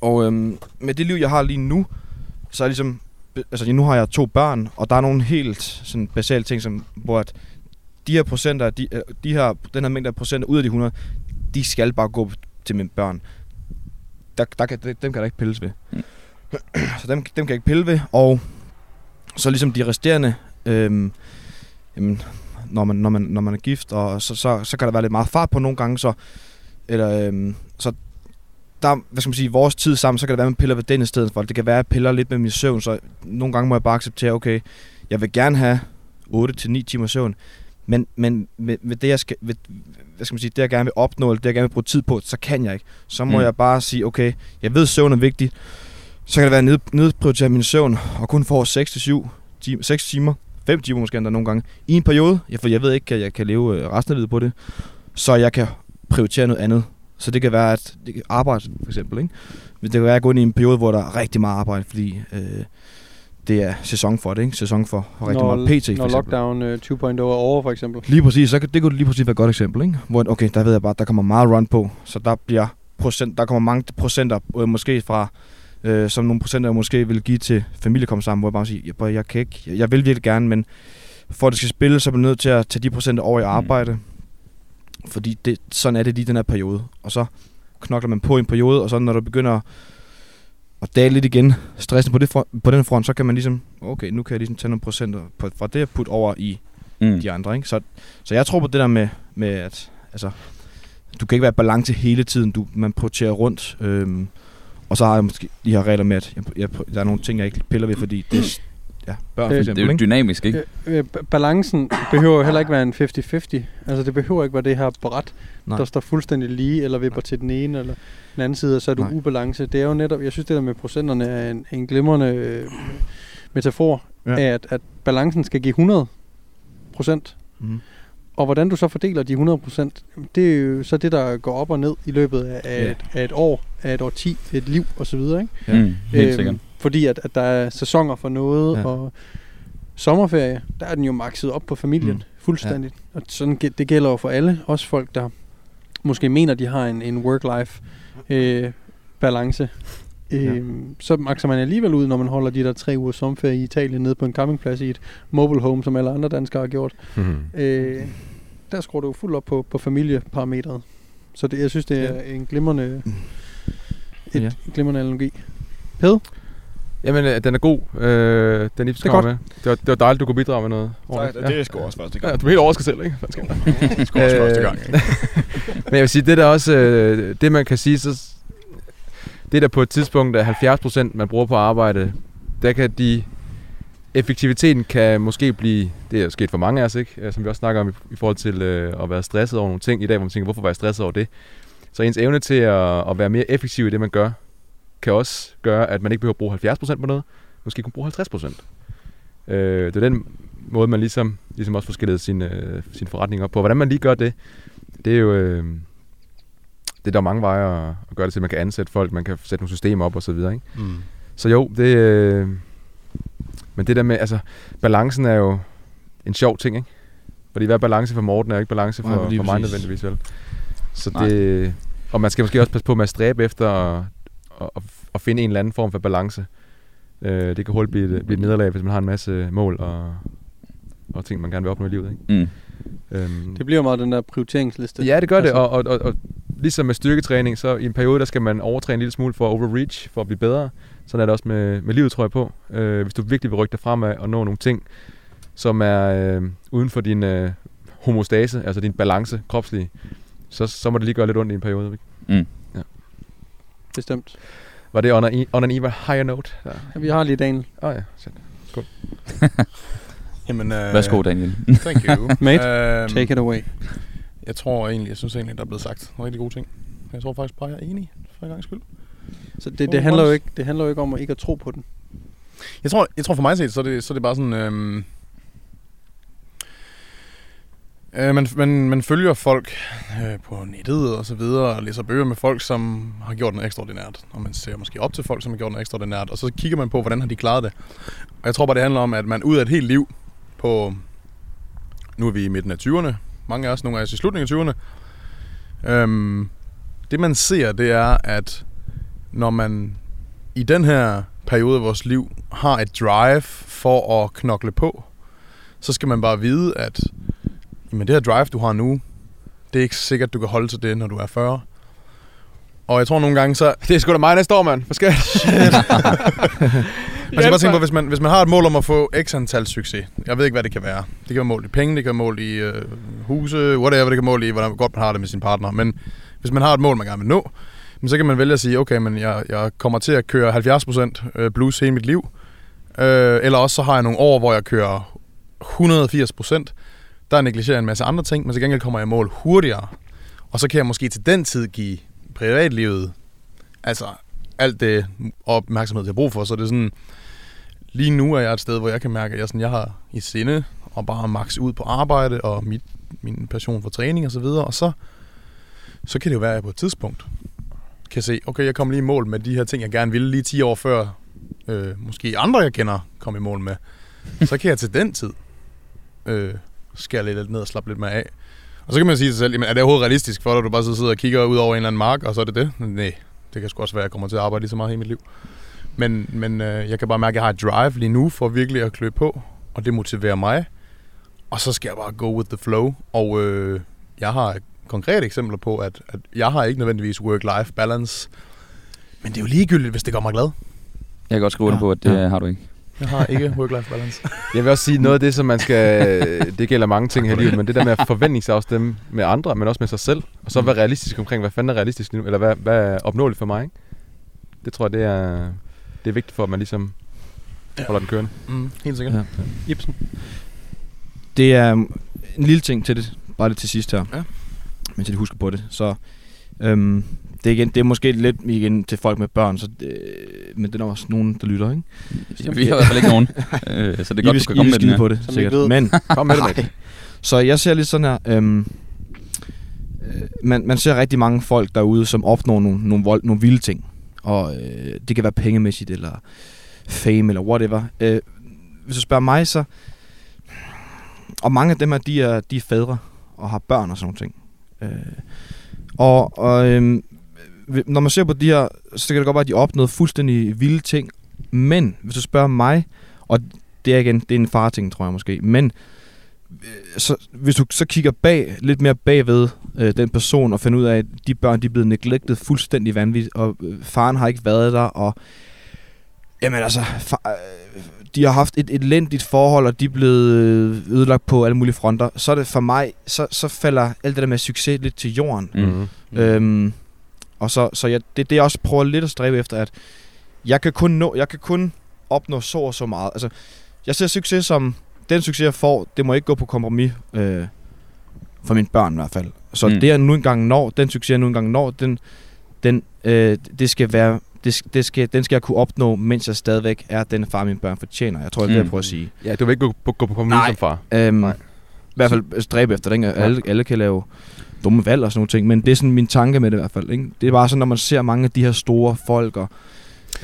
Og øhm, med det liv, jeg har lige nu, så er ligesom altså nu har jeg to børn, og der er nogle helt sådan basale ting, som, hvor at de her procenter, de, øh, de her, den her mængde af procenter ud af de 100, de skal bare gå til mine børn. Der, der kan, dem kan der ikke pilles ved. Mm. Så dem, dem kan jeg ikke pille ved, og så ligesom de resterende, øhm, jamen, når, man, når, man, når man er gift, og så, så, så kan der være lidt meget fart på nogle gange, så, eller, øhm, så der, hvad skal man sige, vores tid sammen, så kan det være, at man piller ved den i stedet for. Det kan være, at jeg piller lidt med min søvn, så nogle gange må jeg bare acceptere, okay, jeg vil gerne have 8-9 timer søvn, men, men med, med det, jeg skal, ved, hvad skal man sige, det, jeg gerne vil opnå, eller det, jeg gerne vil bruge tid på, så kan jeg ikke. Så må Mm. jeg bare sige, okay, jeg ved, at søvn er vigtig, så kan det være ned, nedprioritere min søvn, og kun få 6-7 timer, 6 timer, 5 timer måske endda nogle gange, i en periode, for jeg ved ikke, at jeg kan leve øh, resten af livet på det, så jeg kan prioritere noget andet. Så det kan være, at det kan arbejde for eksempel, ikke? Det kan være, at jeg går ind i en periode, hvor der er rigtig meget arbejde, fordi øh, det er sæson for det, ikke? Sæson for, for rigtig når, meget PT, for Når eksempel. lockdown øh, 2.0 er over, for eksempel. Lige præcis, så kan, det kunne lige præcis være et godt eksempel, ikke? Hvor, okay, der ved jeg bare, der kommer meget run på, så der bliver procent, der kommer mange procenter, øh, måske fra, øh, som nogle procenter, jeg måske vil give til familie komme sammen, hvor jeg bare siger, jeg, jeg, jeg kan ikke, jeg, jeg vil virkelig gerne, men for at det skal spille, så er man nødt til at tage de procenter over i arbejde, mm. Fordi det, sådan er det lige den her periode, og så knokler man på i en periode, og så når du begynder at dale lidt igen, stressen på, det front, på den front, så kan man ligesom, okay, nu kan jeg ligesom tage nogle procenter på, fra det og putte over i Mm. de andre. Ikke? Så, så jeg tror på det der med, med at altså, du kan ikke være i balance hele tiden. Du, man prioriterer rundt. Øhm, og så har jeg måske de her regler med, at jeg, jeg, der er nogle ting, jeg ikke piller ved, fordi det ja, børn for Øh, Det eksempel. er jo dynamisk, ikke? Øh, øh, ba- balancen behøver jo heller ikke være en 50-50. Altså det behøver ikke være det her bræt, Nej. der står fuldstændig lige, eller vipper til den ene eller den anden side, og så er du Nej. ubalance. Det er jo netop, jeg synes det der med procenterne er en, en glimrende øh, metafor Ja. af, at, at balancen skal give 100 procent. Mm. Og hvordan du så fordeler de 100 procent, det er jo så det, der går op og ned i løbet af, af, Ja. et, af et år, af et årti, et liv osv. Ikke? Ja. Mm, helt sikkert. Fordi at, at der er sæsoner for noget, Ja. ja. og sommerferie, der er den jo makset op på familien, Mm. mm. fuldstændigt. Ja. Og sådan, det gælder jo for alle, også folk, der måske mener, de har en, en work-life øh, balance. Øh, Så makser man alligevel ud, når man holder de der tre uger sommerferie i Italien nede på en campingplads i et mobile home, som alle andre danskere har gjort. Mhm. Øh, der skruer du jo fuldt op på, på familieparametret. Så det, jeg synes, det er en glimrende, et Ja. glimrende analogi. Ped? Jamen, øh, den er god. Øh, den Ibsen Det er kommer godt. med. Det var, det var dejligt, du kunne bidrage med noget. ordentligt. [laughs] det er sgu også første Ja, du er helt overrasket selv, ikke? Det skulle også Øh, første gang, ikke? [laughs] Men jeg vil sige, det der også, øh, det man kan sige, så det der på et tidspunkt er 70% man bruger på arbejde, der kan de, effektiviteten kan måske blive, det er sket for mange af os, ikke? Øh, som vi også snakker om i, i forhold til øh, at være stresset over nogle ting i dag, hvor man tænker, hvorfor var jeg stresset over det? Så ens evne til at, at være mere effektiv i det, man gør, kan også gøre, at man ikke behøver at bruge 70% på noget, måske kun bruge 50%. Øh, det er den måde, man ligesom, ligesom også får skillet sin, øh, sin forretning op på. Hvordan man lige gør det, det er jo... Øh, det er der er mange veje at, at gøre det til. Man kan ansætte folk, man kan sætte nogle systemer op og så videre, ikke? Mm. Så jo, det... Øh, men det der med, altså, balancen er jo en sjov ting, ikke? Fordi hvad er balance for Morten, er jo ikke balance for, Nej, for mig nødvendigvis, vel? Så Nej. det... Og man skal måske også passe på med at stræbe efter at, at, finde en eller anden form for balance. Øh, det kan hurtigt blive, et- blive et nederlag, hvis man har en masse mål og, og ting, man gerne vil opnå i livet, ikke? Mm. Øhm, Det bliver meget den der prioriteringsliste. Ja, det gør det, Altså- og, og, og, og ligesom med styrketræning, så i en periode, der skal man overtræne en lille smule for at overreach, for at blive bedre. Sådan er det også med, med livet, tror jeg på. Øh, hvis du virkelig vil rykke dig fremad og nå nogle ting, som er øh, uden for din øh, homostase, altså din balance kropslige, så, så må det lige gøre lidt ondt i en periode. Ikke? Bestemt. Var det on, a, on an even higher note? Ja. Ja, vi har lige Daniel. Åh oh, ja, shit. [laughs] Jamen, øh, Værsgo, Daniel. Thank you. [laughs] Mate, Øhm, Take it away. Jeg tror egentlig, jeg synes egentlig, der er blevet sagt nogle rigtig gode ting. Jeg tror faktisk bare, jeg er enig for en gang skyld. Så det, det, handler jo ikke, det handler jo ikke om at ikke at tro på den. Jeg tror, jeg tror for mig set, så er det, så er det bare sådan... Øhm, øh, man, man, man følger folk øh, på nettet og så videre, og læser bøger med folk, som har gjort noget ekstraordinært. Og man ser måske op til folk, som har gjort noget ekstraordinært. Og så kigger man på, hvordan har de klaret det. Og jeg tror bare, det handler om, at man ud af et helt liv på... Nu er vi i midten af 20'erne. Mange af os, nogle af os i slutningen af 20'erne. Øhm, det man ser, det er, at når man i den her periode af vores liv har et drive for at knokle på, så skal man bare vide, at jamen det her drive, du har nu, det er ikke sikkert, du kan holde til det, når du er 40. Og jeg tror nogle gange, så... Det er sgu da mig næste år, mand. Hvad skal [laughs] [laughs] Man skal bare tænke på, hvis man, hvis man har et mål om at få x antal succes, jeg ved ikke, hvad det kan være. Det kan være mål i penge, det kan være mål i øh, huse, whatever, det kan være mål i, hvordan godt man har det med sin partner. Men hvis man har et mål, man gerne vil nå, men så kan man vælge at sige, okay, men jeg, jeg kommer til at køre 70% øh, blues hele mit liv. Øh, eller også så har jeg nogle år, hvor jeg kører 180%. Der negligerer jeg en masse andre ting, men til gengæld kommer jeg i mål hurtigere. Og så kan jeg måske til den tid give privatlivet, altså alt det opmærksomhed, jeg har brug for. Så det er sådan, lige nu er jeg et sted, hvor jeg kan mærke, at jeg, sådan, jeg har i sinde og bare max ud på arbejde og mit, min passion for træning og så videre. Og så, så kan det jo være, at jeg på et tidspunkt kan se, okay, jeg kommer lige i mål med de her ting, jeg gerne ville lige 10 år før, øh, måske andre, jeg kender, kom i mål med. Så kan jeg til den tid øh, skære lidt ned og slappe lidt mere af. Og så kan man sige til sig selv, jamen, er det overhovedet realistisk for dig, at du bare så sidder og kigger ud over en eller anden mark, og så er det det? Nej, det kan sgu også være, at jeg kommer til at arbejde lige så meget hele mit liv. Men, men øh, jeg kan bare mærke, at jeg har et drive lige nu for virkelig at klø på, og det motiverer mig. Og så skal jeg bare go with the flow. Og øh, jeg har konkrete eksempler på, at, at jeg har ikke nødvendigvis work-life balance. Men det er jo ligegyldigt, hvis det gør mig glad. Jeg kan godt skrive under Ja, på, at det ja. har du ikke. Jeg har ikke work-life balance. [laughs] Jeg vil også sige, noget af det, som man skal... Det gælder mange ting her i livet, men det der med at forventningsafstemme med andre, men også med sig selv. Og så være realistisk omkring, hvad fanden er realistisk nu? Eller hvad, hvad er opnåeligt for mig, ikke? Det tror jeg, det er, det er vigtigt for, at man ligesom holder den kørende. Mm, helt sikkert. Ja. Ibsen. Det er en lille ting til det, bare det til sidst her. Ja. Mens jeg lige husker på det. Så øhm, det, er igen, det er måske lidt igen til folk med børn, så det, men det er også nogen, der lytter, ikke? Ja, vi har i hvert fald ikke nogen. [laughs] øh, så det er I godt, vil, du kan komme med den her. på det, Som sikkert. Men, [laughs] Kom med det. Så jeg ser lidt sådan her, øhm, øh, man, man ser rigtig mange folk derude, som opnår nogle, nogle, vold, nogle vilde ting. Og øh, det kan være pengemæssigt, eller fame, eller whatever. Øh, hvis du spørger mig, så... Og mange af dem her, de er, de er fædre, og har børn og sådan nogle ting. Øh, og og øhm, når man ser på de her, så kan det godt være, at de opnåede fuldstændig vilde ting. Men hvis du spørger mig, og det er igen, det er en farting, tror jeg måske, men øh, så, hvis du så kigger bag, lidt mere bagved øh, den person og finder ud af, at de børn de er blevet neglected fuldstændig vanvittigt, og øh, faren har ikke været der, og jamen altså, far, øh, de har haft et elendigt forhold, og de er blevet øh, ødelagt på alle mulige fronter, så er det for mig, så, så falder alt det der med succes lidt til jorden. Mm. Mm. Mm. Øhm, og så, så jeg, det er det, jeg også prøver lidt at stræbe efter, at jeg kan kun, nå, jeg kan kun opnå så og så meget. Altså, jeg ser succes som, den succes, jeg får, det må ikke gå på kompromis øh, for mine børn i hvert fald. Så Mm. det, jeg nu engang når, den succes, jeg nu engang når, den, den, øh, det skal være det, det skal, den skal jeg kunne opnå, mens jeg stadigvæk er den far, mine børn fortjener. Jeg tror, det er det, jeg Mm. prøver at sige. Ja, du vil ikke gå på, gå på kompromis Nej. som far. Øhm, Nej. I hvert fald stræbe efter det, ikke? Alle, alle kan lave dumme valg og sådan nogle ting, men det er sådan min tanke med det i hvert fald. Ikke? Det er bare sådan, når man ser mange af de her store folk, og,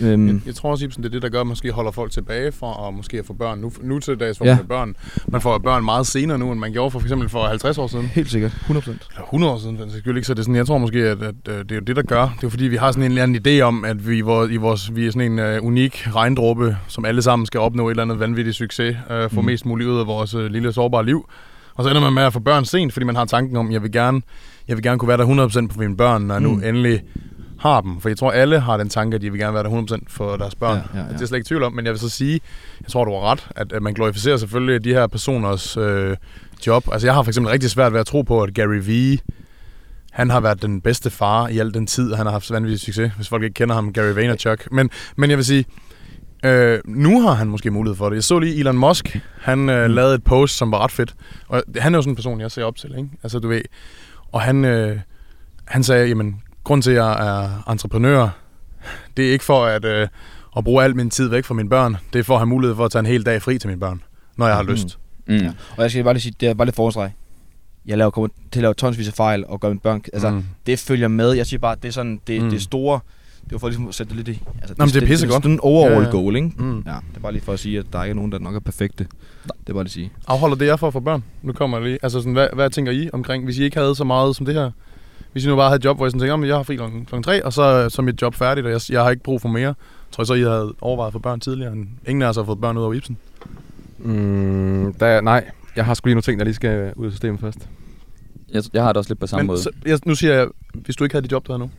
øhm, Jeg, jeg tror også, Ibsen, det er det, der gør, at måske holder folk tilbage fra at måske at få børn. Nu, nu til dags får Ja. man børn. Man får børn meget senere nu, end man gjorde for, for eksempel for 50 år siden. helt sikkert, 100%. Eller 100 år siden, for skyld ikke. Så det er sådan, jeg tror måske, at, at, det er jo det, der gør. Det er fordi, vi har sådan en eller anden idé om, at vi, i vores, vi er sådan en uh, unik regndråbe, som alle sammen skal opnå et eller andet vanvittigt succes, uh, få Mm. mest muligt ud af vores uh, lille sårbare liv. Og så ender man med at få børn sent, fordi man har tanken om, jeg vil gerne, jeg vil gerne kunne være der 100% på mine børn, når jeg nu Mm. endelig har dem. For jeg tror, alle har den tanke, at de vil gerne være der 100% for deres børn. Ja, ja, ja. Det er slet ikke tvivl om, men jeg vil så sige, jeg tror, du har ret, at, at man glorificerer selvfølgelig de her personers øh, job. Altså jeg har for eksempel rigtig svært ved at tro på, at Gary Vee, han har været den bedste far i al den tid, han har haft vanvittig succes, hvis folk ikke kender ham, Gary Vaynerchuk. Men, men jeg vil sige, øh, nu har han måske mulighed for det. Jeg så lige Elon Musk, han øh, Mm. lavede et post, som var ret fedt. Og han er jo sådan en person, jeg ser op til, ikke? Altså du ved, og han, øh, han sagde, jamen, grund til, at jeg er entreprenør, det er ikke for at, øh, at bruge al min tid væk fra mine børn. Det er for at have mulighed for at tage en hel dag fri til mine børn, når jeg har Mm. lyst. Mm. Ja. Og jeg skal bare lige sige, det er bare lidt forstreg. Jeg laver, kommer til at lave tonsvis af fejl og gøre mine børn... Altså, Mm. det følger med. Jeg siger bare, det er sådan, det, Mm. det store... Det var for ligesom at sætte det lidt i. Altså, Nå, men det er pissegodt. Det er sådan en overall Ja, ja. goal, ikke? Mm. Ja, det er bare lige for at sige, at der ikke er nogen, der nok er perfekte. Det er bare lige at sige. Afholder det jer for at få børn? Nu kommer jeg lige. Altså sådan, hvad, hvad tænker I omkring, hvis I ikke havde så meget som det her? Hvis I nu bare havde et job, hvor I sådan tænker, "Jamen, jeg har fri klokken 3, og så, så er mit job færdigt, og jeg, jeg har ikke brug for mere. Tror I så, I havde overvejet at få børn tidligere? end Ingen af os har fået børn ud over Ibsen. Mm, der, nej, jeg har sgu lige nogle ting, der lige skal ud af systemet først. Jeg, jeg har det også lidt på samme Men måde. så, jeg, nu siger jeg, hvis du ikke havde dit job, du havde nu.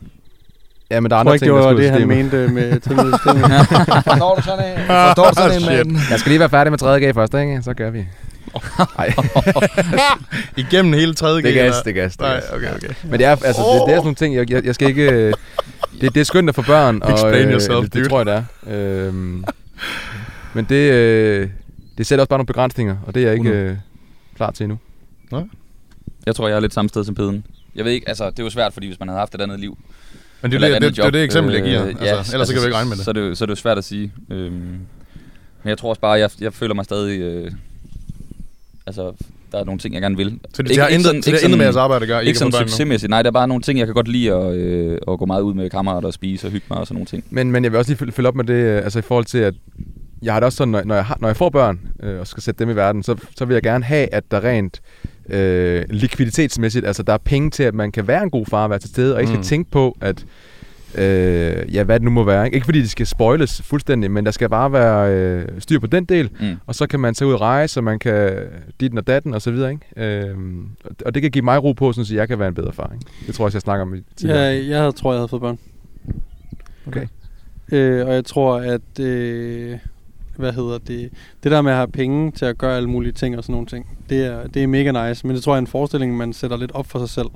Ja, men der er andre ting, der ud det, han mente med [laughs] tilmødesystemet. [laughs] Forstår du sådan en? Forstår du sådan en, mand? Jeg skal lige være færdig med 3. G først, ikke? Så gør vi. [laughs] Nej, Igennem hele tredje det er G, gas, det er gas. Det Nej, gas. okay, okay. Men det er, altså, det, det er sådan nogle ting, jeg, jeg, jeg skal ikke... øh, Det, det er skønt at få børn, og Explain øh, yourself, det, dude. det tror jeg, det er. Øhm, men det, øh, det sætter også bare nogle begrænsninger, og det er jeg ikke øh, klar til endnu. Jeg tror, jeg er lidt samme sted som Peden. Jeg ved ikke, altså det er jo svært, fordi hvis man havde haft et andet liv. Men det det, et det, andet det, det, er eksempel, jeg øh, giver. Altså, ellers så kan vi ikke regne med det. Så er det, så er det jo svært at sige. Øhm, men jeg tror også bare, jeg, jeg føler mig stadig... Øh, altså, der er nogle ting, jeg gerne vil. Så det, det har intet, så det har intet med jeres arbejde at gøre. I Ikke sådan succesmæssigt. Nej, der er bare nogle ting, jeg kan godt lide at, øh, at gå meget ud med kammerater og spise og hygge mig og sådan nogle ting. Men, men jeg vil også lige følge, følge op med det, øh, altså i forhold til, at jeg har det også sådan, når, når, jeg, har, når jeg får børn øh, og skal sætte dem i verden, så, så vil jeg gerne have, at der rent øh, likviditetsmæssigt, altså der er penge til, at man kan være en god far og være til stede, og ikke skal Mm. tænke på, at øh, ja, hvad det nu må være. Ikke, ikke fordi de skal spoiles fuldstændig, men der skal bare være øh, styr på den del, Mm. og så kan man tage ud og rejse, og man kan dit og datten og så videre, ikke? Øhm, og det kan give mig ro på, sådan, så jeg kan være en bedre far, ikke? Det tror jeg også, jeg snakker om i tidligere. jeg, jeg tror, jeg havde fået børn. Okay. Øh, og jeg tror, at... Øh, hvad hedder det? Det der med at have penge til at gøre alle mulige ting og sådan nogle ting, det er, det er mega nice. Men det tror jeg er en forestilling, man sætter lidt op for sig selv.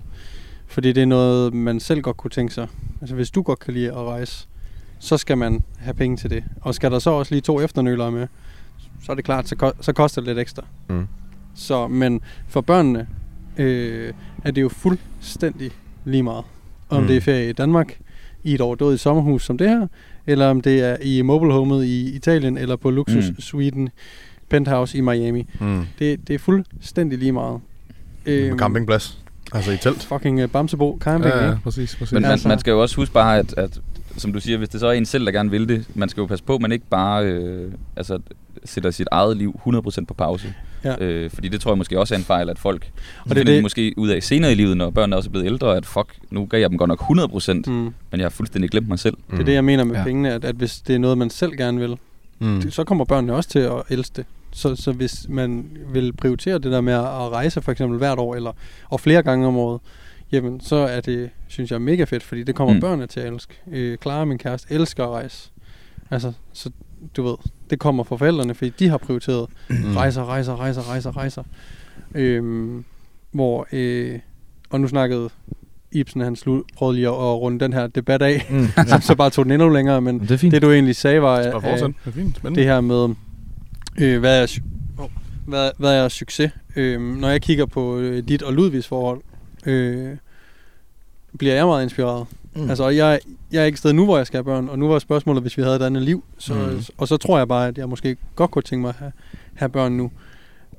Fordi det er noget, man selv godt kunne tænke sig. Altså hvis du godt kan lide at rejse, så skal man have penge til det. Og skal der så også lige to efternølere med, så er det klart, så, ko- så koster det lidt ekstra. Mm. Så, men for børnene øh, er det jo fuldstændig lige meget. Om Mm. mm. det er ferie i Danmark, i et overdådigt sommerhus som det her, eller om det er i mobilehomet i Italien, eller på luksus Mm. Sweden penthouse i Miami. Mm. Det, det er fuldstændig lige meget. På campingplads. Altså i telt. Fucking uh, Bamsebo camping, Ja, ja, ikke? præcis, præcis. Men man, Altså- man skal jo også huske bare, at, at som du siger, hvis det så er en selv, der gerne vil det, man skal jo passe på, at man ikke bare øh, altså, sætter sit eget liv 100% på pause. Ja. Øh, fordi det tror jeg måske også er en fejl, at folk og det er det det- måske ud af senere i livet, når børnene også er blevet ældre, at fuck, nu gav jeg dem godt nok 100%, mm. Mm. men jeg har fuldstændig glemt mig selv. Det er det, jeg mener med Ja. pengene, at, at hvis det er noget, man selv gerne vil, Mm. mm. så kommer børnene også til at elske det. Så, så hvis man vil prioritere det der med at rejse for eksempel hvert år, eller og flere gange om året, jamen så er det, synes jeg, mega fedt, fordi det kommer Mm. mm. børnene til at elske. Øh, Clara, min kæreste, elsker at rejse. Altså, så du ved, det kommer fra forældrene, fordi de har prioriteret Mm. rejser, rejser, rejser, rejser, rejser. Øhm, hvor, øh, og nu snakkede Ibsen, han slu, prøvede lige at, at runde den her debat af, Mm. [laughs] så, så bare tog den endnu længere, men Det er fint. det du egentlig sagde var. Det er fint. Spændende. det her med, øh, hvad, er, oh, hvad, hvad er succes? Øh, når jeg kigger på øh, dit og Ludvigs forhold, øh, bliver jeg meget inspireret. Mm. Altså, jeg, jeg er ikke et sted nu, hvor jeg skal have børn, og nu var spørgsmålet, hvis vi havde et andet liv. Så, Mm. Og så tror jeg bare, at jeg måske godt kunne tænke mig at have, have børn nu.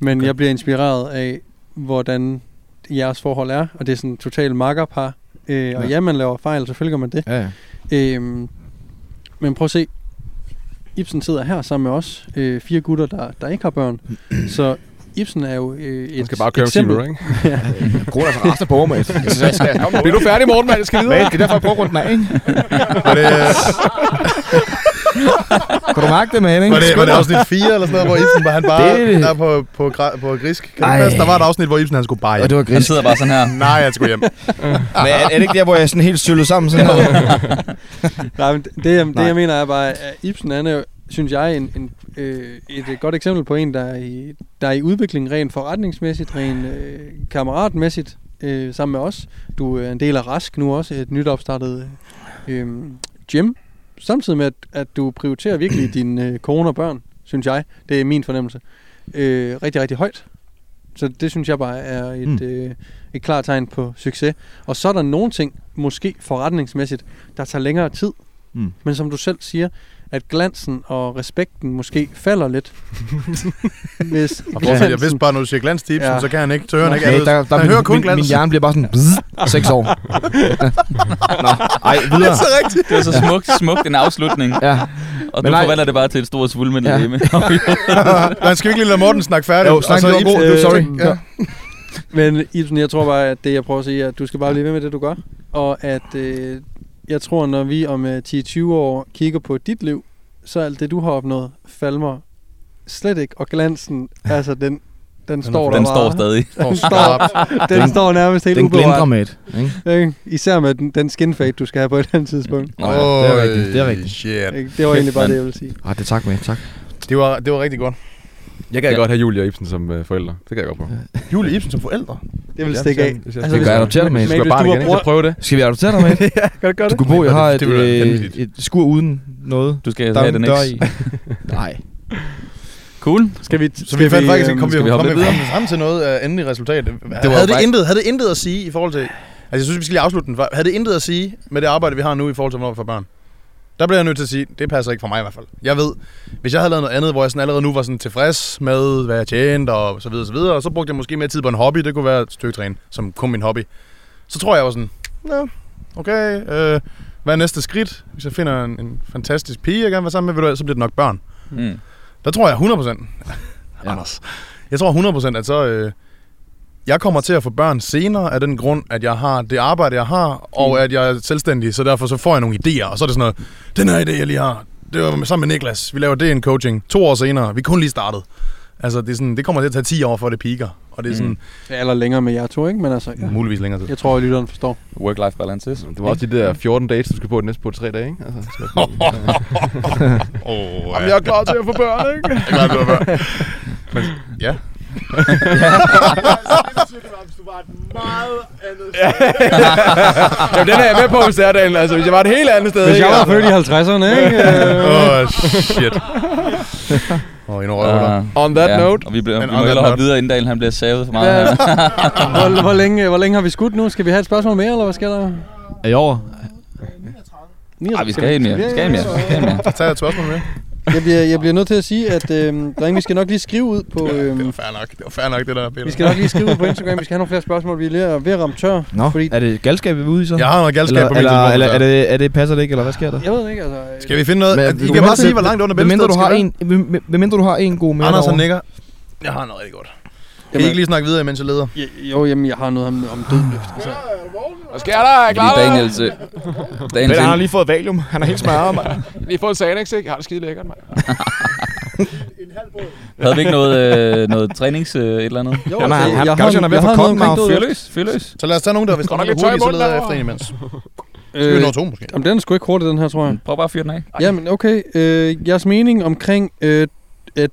Men okay. jeg bliver inspireret af, hvordan jeres forhold er, og det er sådan totalt makkerpar. Øh, og Ja. ja, man laver fejl, selvfølgelig gør man det. Ja, ja. Øhm, men prøv at se. Ibsen sidder her sammen med os. Øh, fire gutter, der, der ikke har børn. [clears throat] Så Ibsen er jo øh, et Man skal bare køre eksempel. Zero, ikke? [laughs] ja. Gruner altså resten på, mate. [laughs] [laughs] Bliver du færdig, Morten, mand? Jeg skal videre. Mate, det er derfor, jeg prøver rundt den af, ikke? Var det, Kan du mærke det, man, ikke? var det, var det afsnit 4 eller sådan noget, hvor Ibsen bare, han bare Det- er på, på, på grisk? Kan det Ej. Der var et afsnit, hvor Ibsen han skulle bare Og det var Han gris. sidder bare sådan her. Nej, jeg skulle hjem. Men er, er, det ikke der, hvor jeg er sådan helt søllet sammen? Sådan her? Nej, men det, det, jeg, det Nej. jeg mener er bare, at Ibsen han er jo, synes jeg, en, en, øh, et, godt eksempel på en, der er i, der er i udvikling rent forretningsmæssigt, rent øh, kammeratmæssigt øh, sammen med os. Du er en del af Rask nu også, et nyt opstartet øh, gym. Samtidig med, at, at du prioriterer virkelig dine øh, kone og børn, synes jeg. Det er min fornemmelse. Øh, rigtig, rigtig højt. Så det synes jeg bare er et, mm. øh, et klart tegn på succes. Og så er der nogle ting, måske forretningsmæssigt, der tager længere tid. Mm. Men som du selv siger, at glansen og respekten måske falder lidt. [laughs] Hvis Og jeg vidste bare, når du siger glans Ja. så kan han ikke tørre, han ikke. Okay, Altså, der, der, han min, hører kun min, glans. min hjerne bliver bare sådan bzz, seks år. [laughs] Nå, ej, Det er videre. så rigtigt. Det er så smukt, smukt en afslutning. Ja, Og Men du nej. forvandler det bare til et stort svulmende Ja. hjemme. Man [laughs] skal ikke lige lade Morten snakke færdigt. Jo, snak og så du var god. øh, Sorry. Ja. Men Ibsen, jeg tror bare, at det jeg prøver at sige, er, at du skal bare blive ved med det, du gør. Og at øh, jeg tror, når vi om øh, 10-20 år kigger på dit liv, så alt det, du har opnået, falmer slet ikke. Og glansen, altså den, den står der Den bare. står stadig. [laughs] Den står, den står nærmest helt den glindrer med ikke? Ikke? Især med den, den skin fade, du skal have på et andet tidspunkt. Ja, det er rigtigt, det er rigtigt. Shit. Det var egentlig bare det, jeg ville sige. Ej, det er tak med, tak. Det var, det var rigtig godt. Jeg kan Ja. godt have Julie og Ibsen som øh, forældre. Det kan jeg godt prøve. Julie Ibsen som forældre. Det vil stikke af. Altså, Det gør jeg adoptere dig med. Skal jeg bare du igen, ikke? Prøve det. Skal vi adoptere dig med? [laughs] ja, kan du gøre Du det? kunne bo, jeg har et, Det være øh, et skur uden noget. Du skal have den ikke. [laughs] Nej. Cool. Skal vi, Så vi fandt faktisk, øhm, kom vi, skal vi hoppe vi lidt frem, frem til noget af endelig resultat. var havde, det intet, havde det intet at sige i forhold til... Altså, jeg synes, vi skal lige afslutte den. Havde det intet at sige med det arbejde, vi har nu i forhold til, hvornår vi får børn? Der bliver jeg nødt til at sige, det passer ikke for mig i hvert fald. Jeg ved, hvis jeg havde lavet noget andet, hvor jeg sådan allerede nu var sådan tilfreds med, hvad jeg tjente og så videre, så videre, og så brugte jeg måske mere tid på en hobby, det kunne være et styrketræne, som kun min hobby. Så tror jeg, var sådan, ja, okay, øh, hvad er næste skridt? Hvis jeg finder en, en fantastisk pige, jeg gerne vil være sammen med, så bliver det nok børn. Mm. Der tror jeg 100%. Ja. [laughs] Anders. Jeg tror 100% at så... Øh, jeg kommer til at få børn senere af den grund, at jeg har det arbejde, jeg har, og at jeg er selvstændig, så derfor så får jeg nogle idéer, og så er det sådan noget, den her idé, jeg lige har, det var sammen med Niklas, vi laver det en coaching, to år senere, vi er kun lige startet. Altså, det, er sådan, det kommer til at tage 10 år, for det piker, og det er sådan, Mm. Eller længere med jer to, ikke? Men altså, ja. mm. muligvis længere tid. jeg tror, at lytteren forstår. Work-life balance is. Det var også de der 14 dates, du skal på de næste på tre dage, ikke? Altså, skal [laughs] Åh, Jamen, jeg er klar til at få børn, ikke? Jeg er klar til at være- [laughs] Men, ja. Jamen, den er jeg med på, hvis det er den. Altså, hvis jeg var et helt andet sted, Hvis jeg var født i 50'erne, ikke? [laughs] Åh, oh, shit. Oh, endnu røvhuller. Uh, On that note. Og vi, bliver, vi må hellere hoppe videre, inden Dalen han bliver savet for meget. Ja. [laughs] hvor, hvor, længe, hvor længe har vi skudt nu? Skal vi have et spørgsmål mere, eller hvad sker der? Er I over? Ej, vi skal have en mere. Vi skal have en mere. Skal en mere. Jeg et spørgsmål med. Jeg bliver, jeg bliver nødt til at sige, at øh, drenge, vi skal nok lige skrive ud på... Det Øh, var fair nok, det var fair nok, det der, Peter. vi skal nok lige skrive ud på Instagram. Vi skal have nogle flere spørgsmål. Vi er ved at ramme tør. Nå, Fordi, er det galskab, vi er ude i så? Jeg har noget galskab eller, på mit eller, tidspunkt, eller er, det, er det, passer det ikke, eller hvad sker der? jeg ved ikke, altså... øh, Skal vi finde noget? Men- Men, I kan bare sige, hvor langt under Hvem mindre du bæltestedet har skal en, hvem- mindre du har en god mere Anders han nikker. Jeg har noget rigtig godt. Kan I Jamen- ikke lige snakke videre, imens jeg leder? Ja, Jo, jamen, jeg har noget om, om dødløft. Altså, Hvad sker der? Er I Fordi Daniels... øh, Daniels Men han har lige fået valium. Han er helt smadret, mand. Lige fået Xanax, ikke? Jeg har det skide lækkert, mand. [laughs] havde vi ikke noget, øh, noget trænings... Øh, et eller andet? jo, Jamen, altså, han- han- jeg er ved at få jeg har noget omkring dødløft. Så lad os tage nogen, der hvis nok er lidt hurtigt, så leder jeg efter en imens. Skal vi Øh, nå to måske. jamen, den er sgu ikke hurtig, den her, tror jeg. Prøv bare at fyre den af. Jamen, okay. Øh, jeres mening omkring øh,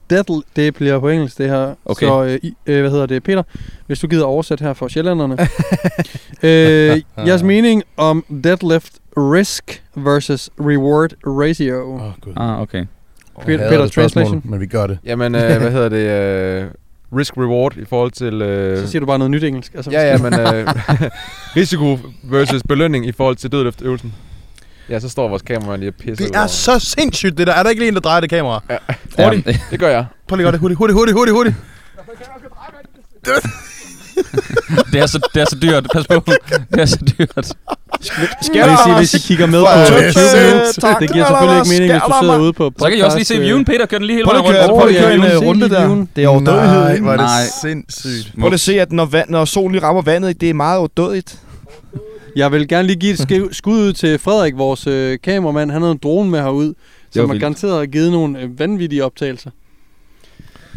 deadl, det bliver på engelsk, det her. Okay. Så, øh, I- øh, hvad hedder det, Peter? Hvis du gider oversætte her for sjællanderne. [laughs] øh, jeres mening om deadlift risk versus reward ratio. Åh, gud. Ah, okay. Peter, hader Peter det spørgsmål, translation. Men vi gør det. Jamen, øh, hvad hedder det? Øh, risk-reward i forhold til... Øh, Så siger du bare noget nyt engelsk. Altså, ja, ja, men øh, [laughs] risiko versus belønning i forhold til dødløftøvelsen. Ja, så står vores kamera lige og pisser Det er så sindssygt, det der. Er der ikke lige en, der drejer det kamera? Hurtigt. Ja, Det gør jeg. Prøv lige at gøre det hurtigt, hurtigt, hurtigt, hurtigt, hurtigt. det, er så, det er så dyrt. Pas på. Det er så dyrt. Skal jeg sige, hvis I kigger med på. YouTube det giver selvfølgelig ikke mening, hvis du sidder ude på podcast. Så kan I også lige se viewen. Peter kører den lige hele vejen rundt. prøv lige at køre en ja, øh, runde se lige der. Det er overdødighed. Nej, er det Nej. sindssygt. Prøv lige at se, at når, vand, når solen lige rammer vandet, det er meget overdødigt. Jeg vil gerne lige give et sk- [laughs] skud ud til Frederik, vores øh, kameramand. Han havde en drone med herud, som har garanteret har givet nogle øh, vanvittige optagelser.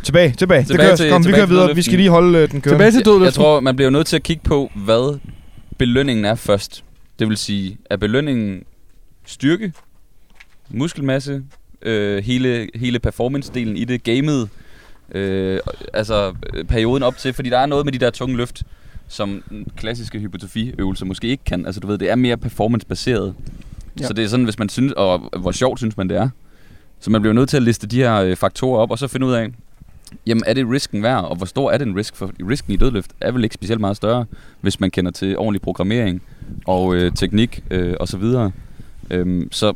Tilbage, tilbage. Det Tilbage kører, til- kom, vi tilbage kører til videre. Vi skal lige holde øh, den kørende. Tilbage til Jeg dødløften. tror, man bliver nødt til at kigge på, hvad belønningen er først. Det vil sige, er belønningen styrke, muskelmasse, øh, hele, hele performance-delen i det, gamet, øh, altså øh, perioden op til, fordi der er noget med de der tunge løft, som den klassiske hypotrofiøvelser måske ikke kan. Altså du ved, det er mere performance-baseret. Ja. Så det er sådan, hvis man synes, og hvor sjovt synes man det er. Så man bliver nødt til at liste de her øh, faktorer op, og så finde ud af, jamen er det risken værd, og hvor stor er den risk? For risken i dødløft er vel ikke specielt meget større, hvis man kender til ordentlig programmering og øh, teknik øh, og så videre. Øhm, så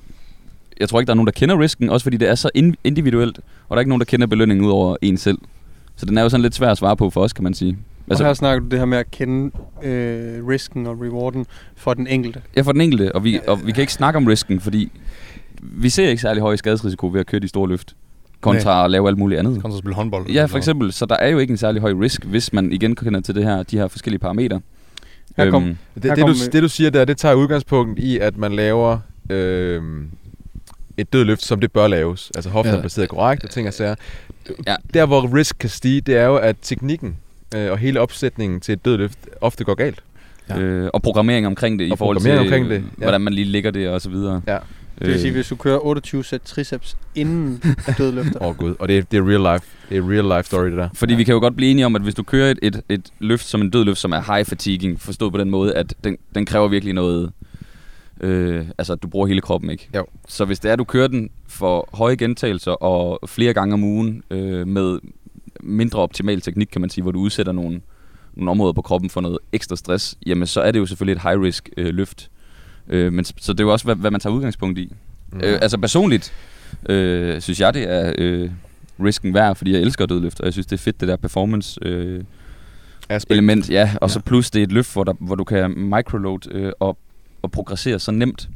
jeg tror ikke, der er nogen, der kender risken, også fordi det er så in- individuelt, og der er ikke nogen, der kender belønningen ud over en selv. Så den er jo sådan lidt svær at svare på for os, kan man sige. Altså, og her snakker du det her med at kende øh, risken og rewarden for den enkelte. Ja, for den enkelte, og vi, og vi kan ikke snakke om risken, fordi vi ser ikke særlig høj skadesrisiko ved at køre de store løft, kontra at lave alt muligt andet. Kom så spille håndbold. Ja, for eksempel. Så der er jo ikke en særlig høj risk, hvis man igen kender til det her, de her forskellige parametre. Her kom- Øhm, Det, Her det, du, kom, det du siger der, det tager udgangspunkt i, at man laver øh, et dødløft, som det bør laves. Altså hoften Ja. er placeret korrekt og ting og sager. Ja. Der hvor risk kan stige, det er jo, at teknikken øh, og hele opsætningen til et dødløft ofte går galt. Ja. øh, og programmering omkring det, i Og forhold til, programmering omkring det, øh, ja. hvordan man lige lægger det og så videre. Ja. Det vil sige, Øh, hvis du kører 28 sæt triceps inden dødløfter. [laughs] Åh oh, gud, og det er, det er real life. Det er real life story, det der. Fordi vi kan jo godt blive enige om, at hvis du kører et, et, et løft som en dødløft, som er high fatiguing, forstået på den måde, at den, den kræver virkelig noget... Øh, altså, at du bruger hele kroppen, ikke? Jo. Så hvis det er, at du kører den for høje gentagelser og flere gange om ugen øh, med mindre optimal teknik, kan man sige, hvor du udsætter nogle, nogle områder på kroppen for noget ekstra stress, jamen så er det jo selvfølgelig et high-risk øh, løft. Øh, men, så det er jo også, hvad, hvad man tager udgangspunkt i. Mm. Øh, altså personligt øh, synes jeg, det er øh, risken værd, fordi jeg elsker dødløft, og jeg synes, det er fedt, det der performance øh, Aspekt. element. Ja, og så Ja. plus det er et løft, hvor, der, hvor du kan microload øh, og, og progressere så nemt.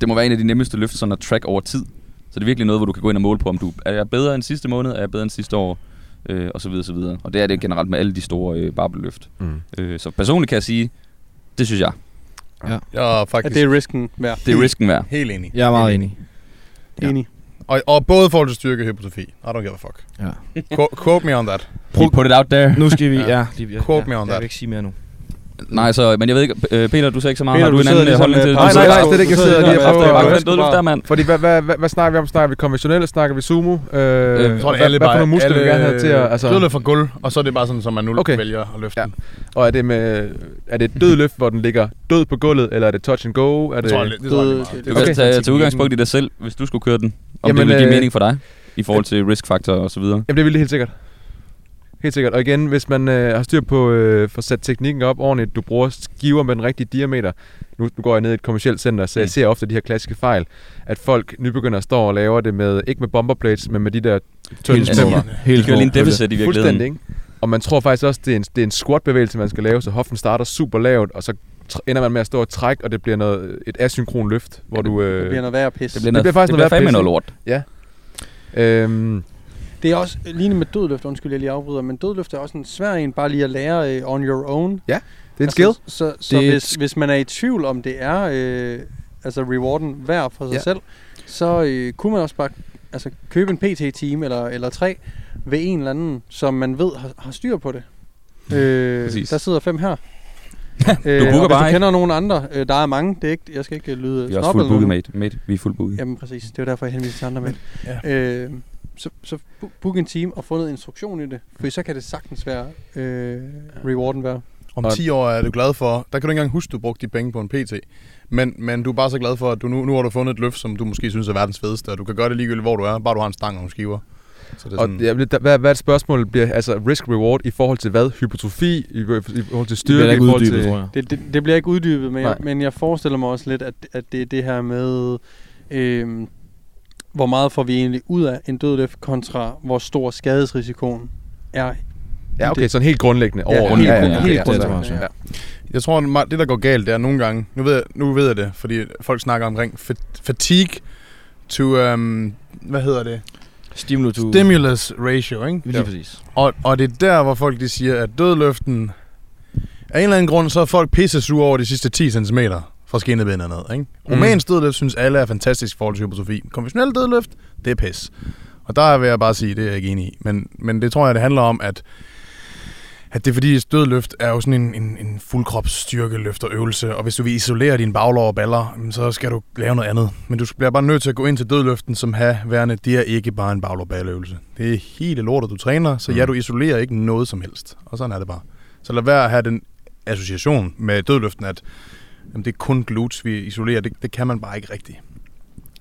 Det må være en af de nemmeste løft, sådan at track over tid. Så det er virkelig noget, hvor du kan gå ind og måle på, om du er jeg bedre end sidste måned, er jeg bedre end sidste år, øh, og så videre, så videre. Og det er det generelt med alle de store øh, barbelløft. Mm. Øh, så personligt kan jeg sige, det synes jeg. Jeg er At faktisk det er risken værd. Det er risken værd. helt enig. Jeg er meget enig. Ja. Enig. Og, og både forhold til styrke og hypotrofi. I don't give a fuck. Ja. Qu- quote me on that. Put it out there. Nu skal vi... Ja. Ja, lige, ja, Quote me on jeg that. vil ikke sige mere nu. Nej, så, men jeg ved ikke, øh, Peter, du sagde ikke så meget. Peter, Har du, du en anden ligesom, holdning til det? Nej, nej, nej, slet ikke. Jeg sidder lige og prøver Bare at... den dødløft der, mand. Fordi hvad, hvad, hvad, hvad snakker vi om? Snakker vi konventionelt? Snakker vi sumo? Øh, Jeg tror, det er alle hvad for bare... nogle muskler vi gerne have til at... Altså, dødløft for gulv, og så er det bare sådan, som man nu Okay. vælger at løfte Ja. den. Og er det med... Er det et dødløft, hvor den ligger død på gulvet, eller er det touch and go? Er Det det, tror jeg, det tror jeg, det er Død- meget. det- Du det- kan Okay. tage, tage udgangspunkt i dig selv, hvis du skulle køre den. Om Jamen, det vil give øh, mening for dig, i forhold til risk factor og så videre. Jamen det vil det helt sikkert. Helt sikkert. Og igen, hvis man øh, har styr på øh, få sat teknikken op ordentligt, du bruger skiver med den rigtige diameter. Nu, nu går jeg ned i et kommersielt center, så jeg Mm. ser ofte de her klassiske fejl, at folk nybegynder står og laver det med, ikke med bomberplates, men med de der tynde Helt stemmer. små. Helt De kører lige en små. deficit i Fuldstændig, virkeligheden. ikke? Og man tror faktisk også, det er en, det er en squat-bevægelse, man skal lave, så hoften starter super lavt, og så ender man med at stå og trække, og det bliver noget, et asynkron løft, hvor du... Øh, Det bliver noget værre pis. Det bliver, Det noget, bliver faktisk det noget bliver fandme værd noget pisse. lort. øhm, Det er også lignende med dødløft, undskyld jeg lige afbryder, men dødløft er også en svær en bare lige at lære uh, on your own. det er en skill. Altså, så så er hvis, hvis man er i tvivl om det er øh, altså rewarden værd for sig Ja. ja. selv, så øh, kunne man også bare altså, købe en PT-team eller, eller tre ved en eller anden, som man ved har, har styr på det. Øh, Præcis. der sidder fem her. [laughs] Du booker og bare, du ikke? kender nogen andre, øh, der er mange, det er ikke, jeg skal ikke øh, lyde Vi er også fuldt booket, mate. mate. Vi er fuldt booket. Jamen præcis, det er derfor, jeg henviser til andre med. Ja. Øh, så, så book en team og få noget instruktion i det, for så kan det sagtens være øh, rewarden værd. Om Og- 10 år er du glad for, der kan du ikke engang huske, du brugte de penge på en PT. Men, men du er bare så glad for, at du nu, nu har du fundet et løft, som du måske synes er verdens fedeste, og du kan gøre det ligegyldigt, hvor du er, bare du har en stang og nogle skiver. Så det er Og sådan, jeg, vil- der- hvad, hvad er det spørgsmål bliver? Altså risk-reward i forhold til hvad? Hypertrofi? I, i forhold til Det bliver styrke? da I ikke forhold uddybet, til... tror jeg. Det, det, det bliver ikke uddybet, men jeg, men jeg forestiller mig også lidt, at, at det er det her med, øhm, hvor meget får vi egentlig ud af en dødløft kontra hvor stor skadesrisikoen er. Ja, okay, sådan helt grundlæggende Ja, over. helt ja, ja, Helt ja, grundlæggende, ja, ja. ja. Jeg tror, det der går galt, det er nogle gange, nu ved jeg, nu ved jeg det, fordi folk snakker omkring fa- fatigue to, um, hvad hedder det? Stimulus to... Stimulus ratio, ikke? Lige præcis. Og, og det er der, hvor folk de siger, at dødløften, af en eller anden grund, så er folk pisse sure over de sidste 10 cm fra skinnebenet ned. Ikke? Mm. Romansk dødløft synes alle er fantastisk i forhold til hypertrofi. Konventionel dødløft, det er pis. Og der vil jeg bare sige, det er jeg ikke enig i. Men, men det tror jeg, det handler om, at, at det er fordi, dødløft er jo sådan en, en, en fuldkropsstyrkeløft og øvelse, og hvis du vil isolere dine baglår og baller, så skal du lave noget andet. Men du bliver bare nødt til at gå ind til dødløften som have værende, det er ikke bare en baglår balleøvelse. Det er hele lortet, du træner, så ja, du isolerer ikke noget som helst. Og sådan er det bare. Så lad være at have den association med dødløften, at jamen, det er kun glutes, vi isolerer. Det, det kan man bare ikke rigtigt.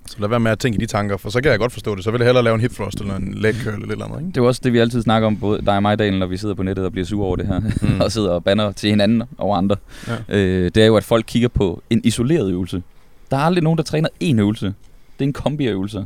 Så lad være med at tænke i de tanker, for så kan jeg godt forstå det. Så vil jeg hellere lave en hip thrust eller en leg curl eller eller andet. Ikke? Det er også det, vi altid snakker om, både dig og mig, Daniel, når vi sidder på nettet og bliver sure over det her, mm. [laughs] og sidder og banner til hinanden over andre. Ja. Øh, det er jo, at folk kigger på en isoleret øvelse. Der er aldrig nogen, der træner én øvelse. Det er en kombi af øvelser.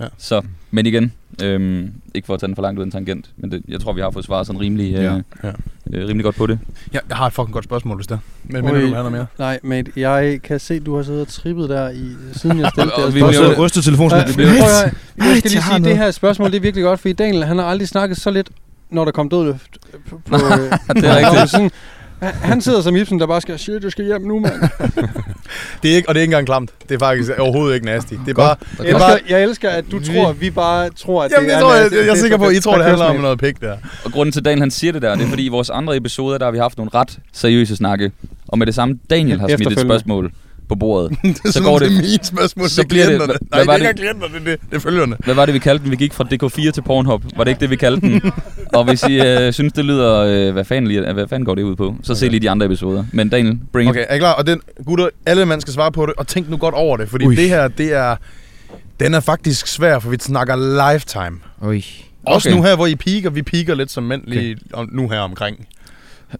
Ja. Så, men igen, øhm, ikke for at tage den for langt ud af en tangent, men det, jeg tror, vi har fået svaret sådan rimelig, øh, Ja. ja. Øh, rimelig godt på det. Ja, jeg har et fucking godt spørgsmål, hvis det er. Men mener du, du har noget mere? Nej, mate, jeg kan se, du har siddet og trippet der, i, siden jeg stillede Og det vi jo- rystet telefonen. Ja, Det bliver... Jeg Ej, skal lige jeg har sige, det her spørgsmål det er virkelig godt, fordi Daniel han har aldrig snakket så lidt, når der kom dødløft. På, på, det er rigtigt. Sådan, han- sidder som Ibsen, der bare skal, shit, jeg skal hjem nu, mand. [laughs] Det er ikke, og det er ikke engang klamt. Det er faktisk overhovedet ikke nasty. Det er bare... Jeg Det er bare elsker, jeg elsker, at du tror, at vi bare tror, at Jamen, det det er tror jeg, nasty. jeg, jeg er sikker på, at I tror, det handler om noget pik der. Og grunden til, at Daniel han siger det der, det er fordi i vores andre episoder, der har vi haft nogle ret seriøse snakke. Og med det samme, Daniel har smidt et spørgsmål på bordet. [laughs] det er Så sådan, går det det- er mine spørgsmål, så det er bliver det- hvad- Nej, det hvad er var ikke klienterne, det er, det, det er følgerne. Hvad var det, vi kaldte den? Vi gik fra DK4 til Pornhub. Var det ikke det, vi kaldte den? og hvis I øh, synes, det lyder... Øh, hvad, fanden, lige- hvad fanden går det ud på? Så se Okay. lige de andre episoder. Men Daniel, bring Okay, it. er I klar? Og den, gutter, alle mand skal svare på det, og tænk nu godt over det, fordi Ui. det her, det er... Den er faktisk svær, for vi snakker lifetime. Oj, Også Okay. nu her, hvor I piker, vi piker lidt som mænd lige om, nu her omkring.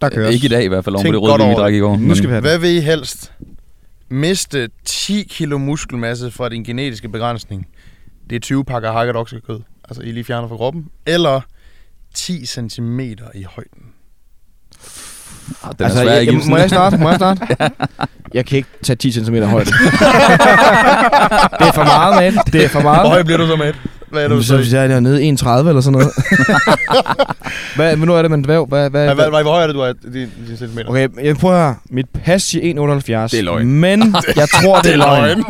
der køres. Ikke i dag i hvert fald, om det rødvin, vi drak i går. Nu skal vi have. Hvad vil I helst? Miste 10 kilo muskelmasse fra din genetiske begrænsning. Det er 20 pakker hakket oksekød. Altså, I lige fjerner fra kroppen. Eller 10 cm i højden. Den Altså, er svær, jeg, må jeg starte? Må jeg starte? [laughs] Jeg kan ikke tage 10 cm højde. det er for meget, man. Det er for Hvor meget. høj bliver du så med? Hvad er det, du Så hvis jeg er nede i 1,30 eller sådan noget. [laughs] hvad, men nu er det med en dværg. Hvad, hvad, Hvad, hvad, hvad, hvor høj er det, du er? Din, din centimeter? Okay, jeg prøver her. Mit pas siger 1,78. Det er løgn. Men [laughs] jeg tror, det er løgn. løgn.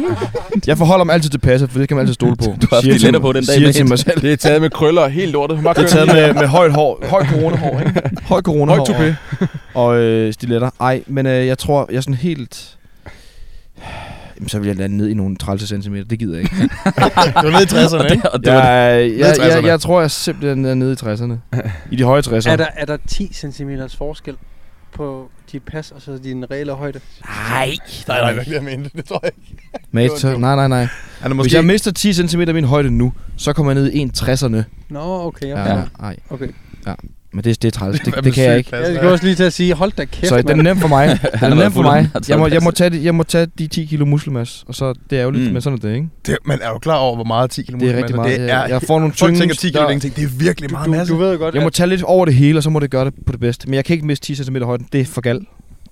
Jeg forholder mig altid til passet, for det kan man altid stole på. Du har haft stiletter på den dag, Siger til mig selv. Det er taget med krøller og helt lortet. Det er taget med, med højt hår. Højt coronahår, ikke? [laughs] Højt coronahår. Højt Og øh, stiletter. Ej, men øh, jeg tror, jeg er sådan helt... Jamen, så vil jeg lande ned i nogle 30 cm. Det gider jeg ikke. [laughs] Du er nede i 60'erne, ikke? Og det var det. Jeg, jeg, jeg, 60'erne. jeg, tror, jeg simpelthen er nede i 60'erne. I de høje 60'ere. Er der, er der 10 cm forskel på dit pas og så din reelle højde? Nej. Nej, nej, det er ikke det, jeg mente. Det tror jeg ikke. [laughs] Mate, så, nej, nej, nej. Er Hvis jeg mister 10 cm af min højde nu, så kommer jeg ned i 1,60'erne. Nå, okay. Ja. Ja, ja. nej. Okay. Men det, det er træls. [laughs] Det, det kan jeg ikke. Jeg skal også lige til at sige, hold da kæft, Så den er nem for mig. [laughs] Den er nem for mig. Jeg må, jeg, må tage de, jeg må tage de 10 kilo muskelmasse, og så det er jo lidt, Mm. men sådan er det, ikke? Det, men er du klar over, hvor meget 10 kilo Det er rigtig meget. Det er, jeg, jeg får nogle folk tynge... tænker 10 kilo, der- det er ingenting. Det er virkelig meget Du, masse. du ved jo godt, Jeg må tage lidt over det hele, og så må det gøre det på det bedste. Men jeg kan ikke miste 10 cm højden. Det er for galt.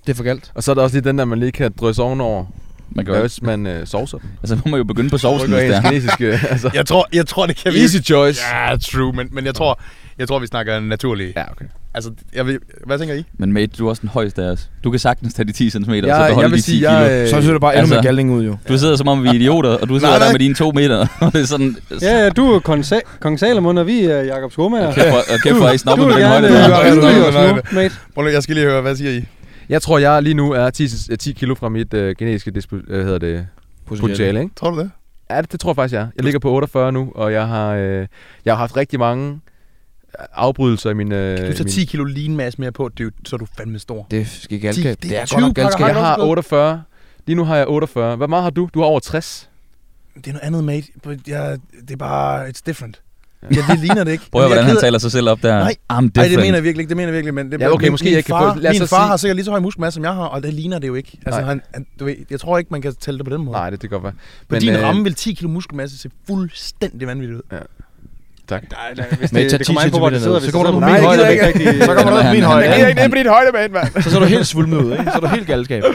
Det er for galt. Og så er der også lige den der, man lige kan drysse ovenover. Man jo, hvis man øh, sovser den? altså, må man jo begynde på sovsen, hvis det er. kinesiske... [laughs] altså. jeg, tror, jeg tror, det kan vi... Easy choice. Ja, true, men, men jeg tror, jeg tror, vi snakker naturligt. Ja, okay. Altså, jeg ved, hvad tænker I? Men mate, du er også den højeste af os. Du kan sagtens tage de 10 cm, og så beholde jeg vil de 10 sige, kilo. jeg... Øh, Så ser det bare endnu altså- mere galning ud, jo. Du sidder som om vi er idioter, og du sidder Nej, der nej. med dine to meter. [laughs] og det er sådan... Ja, ja, du er kong, Sa- kong Salomon, og vi er Jakob Skomager. Og kæft, hvor er I Du snobbet med den gerne højde der. Ja, ja, ja, ja. mate. Prøv lige, jeg skal lige høre, hvad siger I? Jeg tror, jeg lige nu er 10, 10 kilo fra mit øh, genetiske dispo, øh, hedder det, potentiale, ikke? Tror du det? Ja, det, det tror jeg faktisk, jeg er. Jeg ligger på 48 nu, og jeg har, øh, jeg har haft rigtig mange afbrydelser i min... Øh, Du tager min 10 kilo lean mere på, dude, så er du fandme stor. Det skal galskab. Det- Det, det det er er 20 godt nok galskab. Jeg har Hakkeoksekød. 48. Lige nu har jeg 48. Hvad meget har du? Du har over 60. Det er noget andet, mate. Jeg, det er bare, it's different. Ja, det ligner det ikke. [laughs] Prøv at er hvordan han taler sig selv op der. Nej. Nej, det mener jeg virkelig ikke, det mener jeg virkelig, men det, Ja, okay, min, måske min jeg kan få- far, lad min så far sige- har sikkert lige så høj muskelmasse, som jeg har, og det ligner det jo ikke. Altså, Nej. han, han, du ved, jeg tror ikke, man kan tælle det på den måde. Nej, det, det kan godt være. Men din øh, ramme vil 10 kilo muskelmasse se fuldstændig vanvittigt ud. Tak. Nej, nej, hvis det, det kommer an på, hvor 10 det sidder. Så kommer det du på min min højde, er. Så kommer du på min højde. Jeg giver ikke ned på dit højde, mand. Så ser du helt svulmet ud, ikke? Så er du helt galskab. [laughs]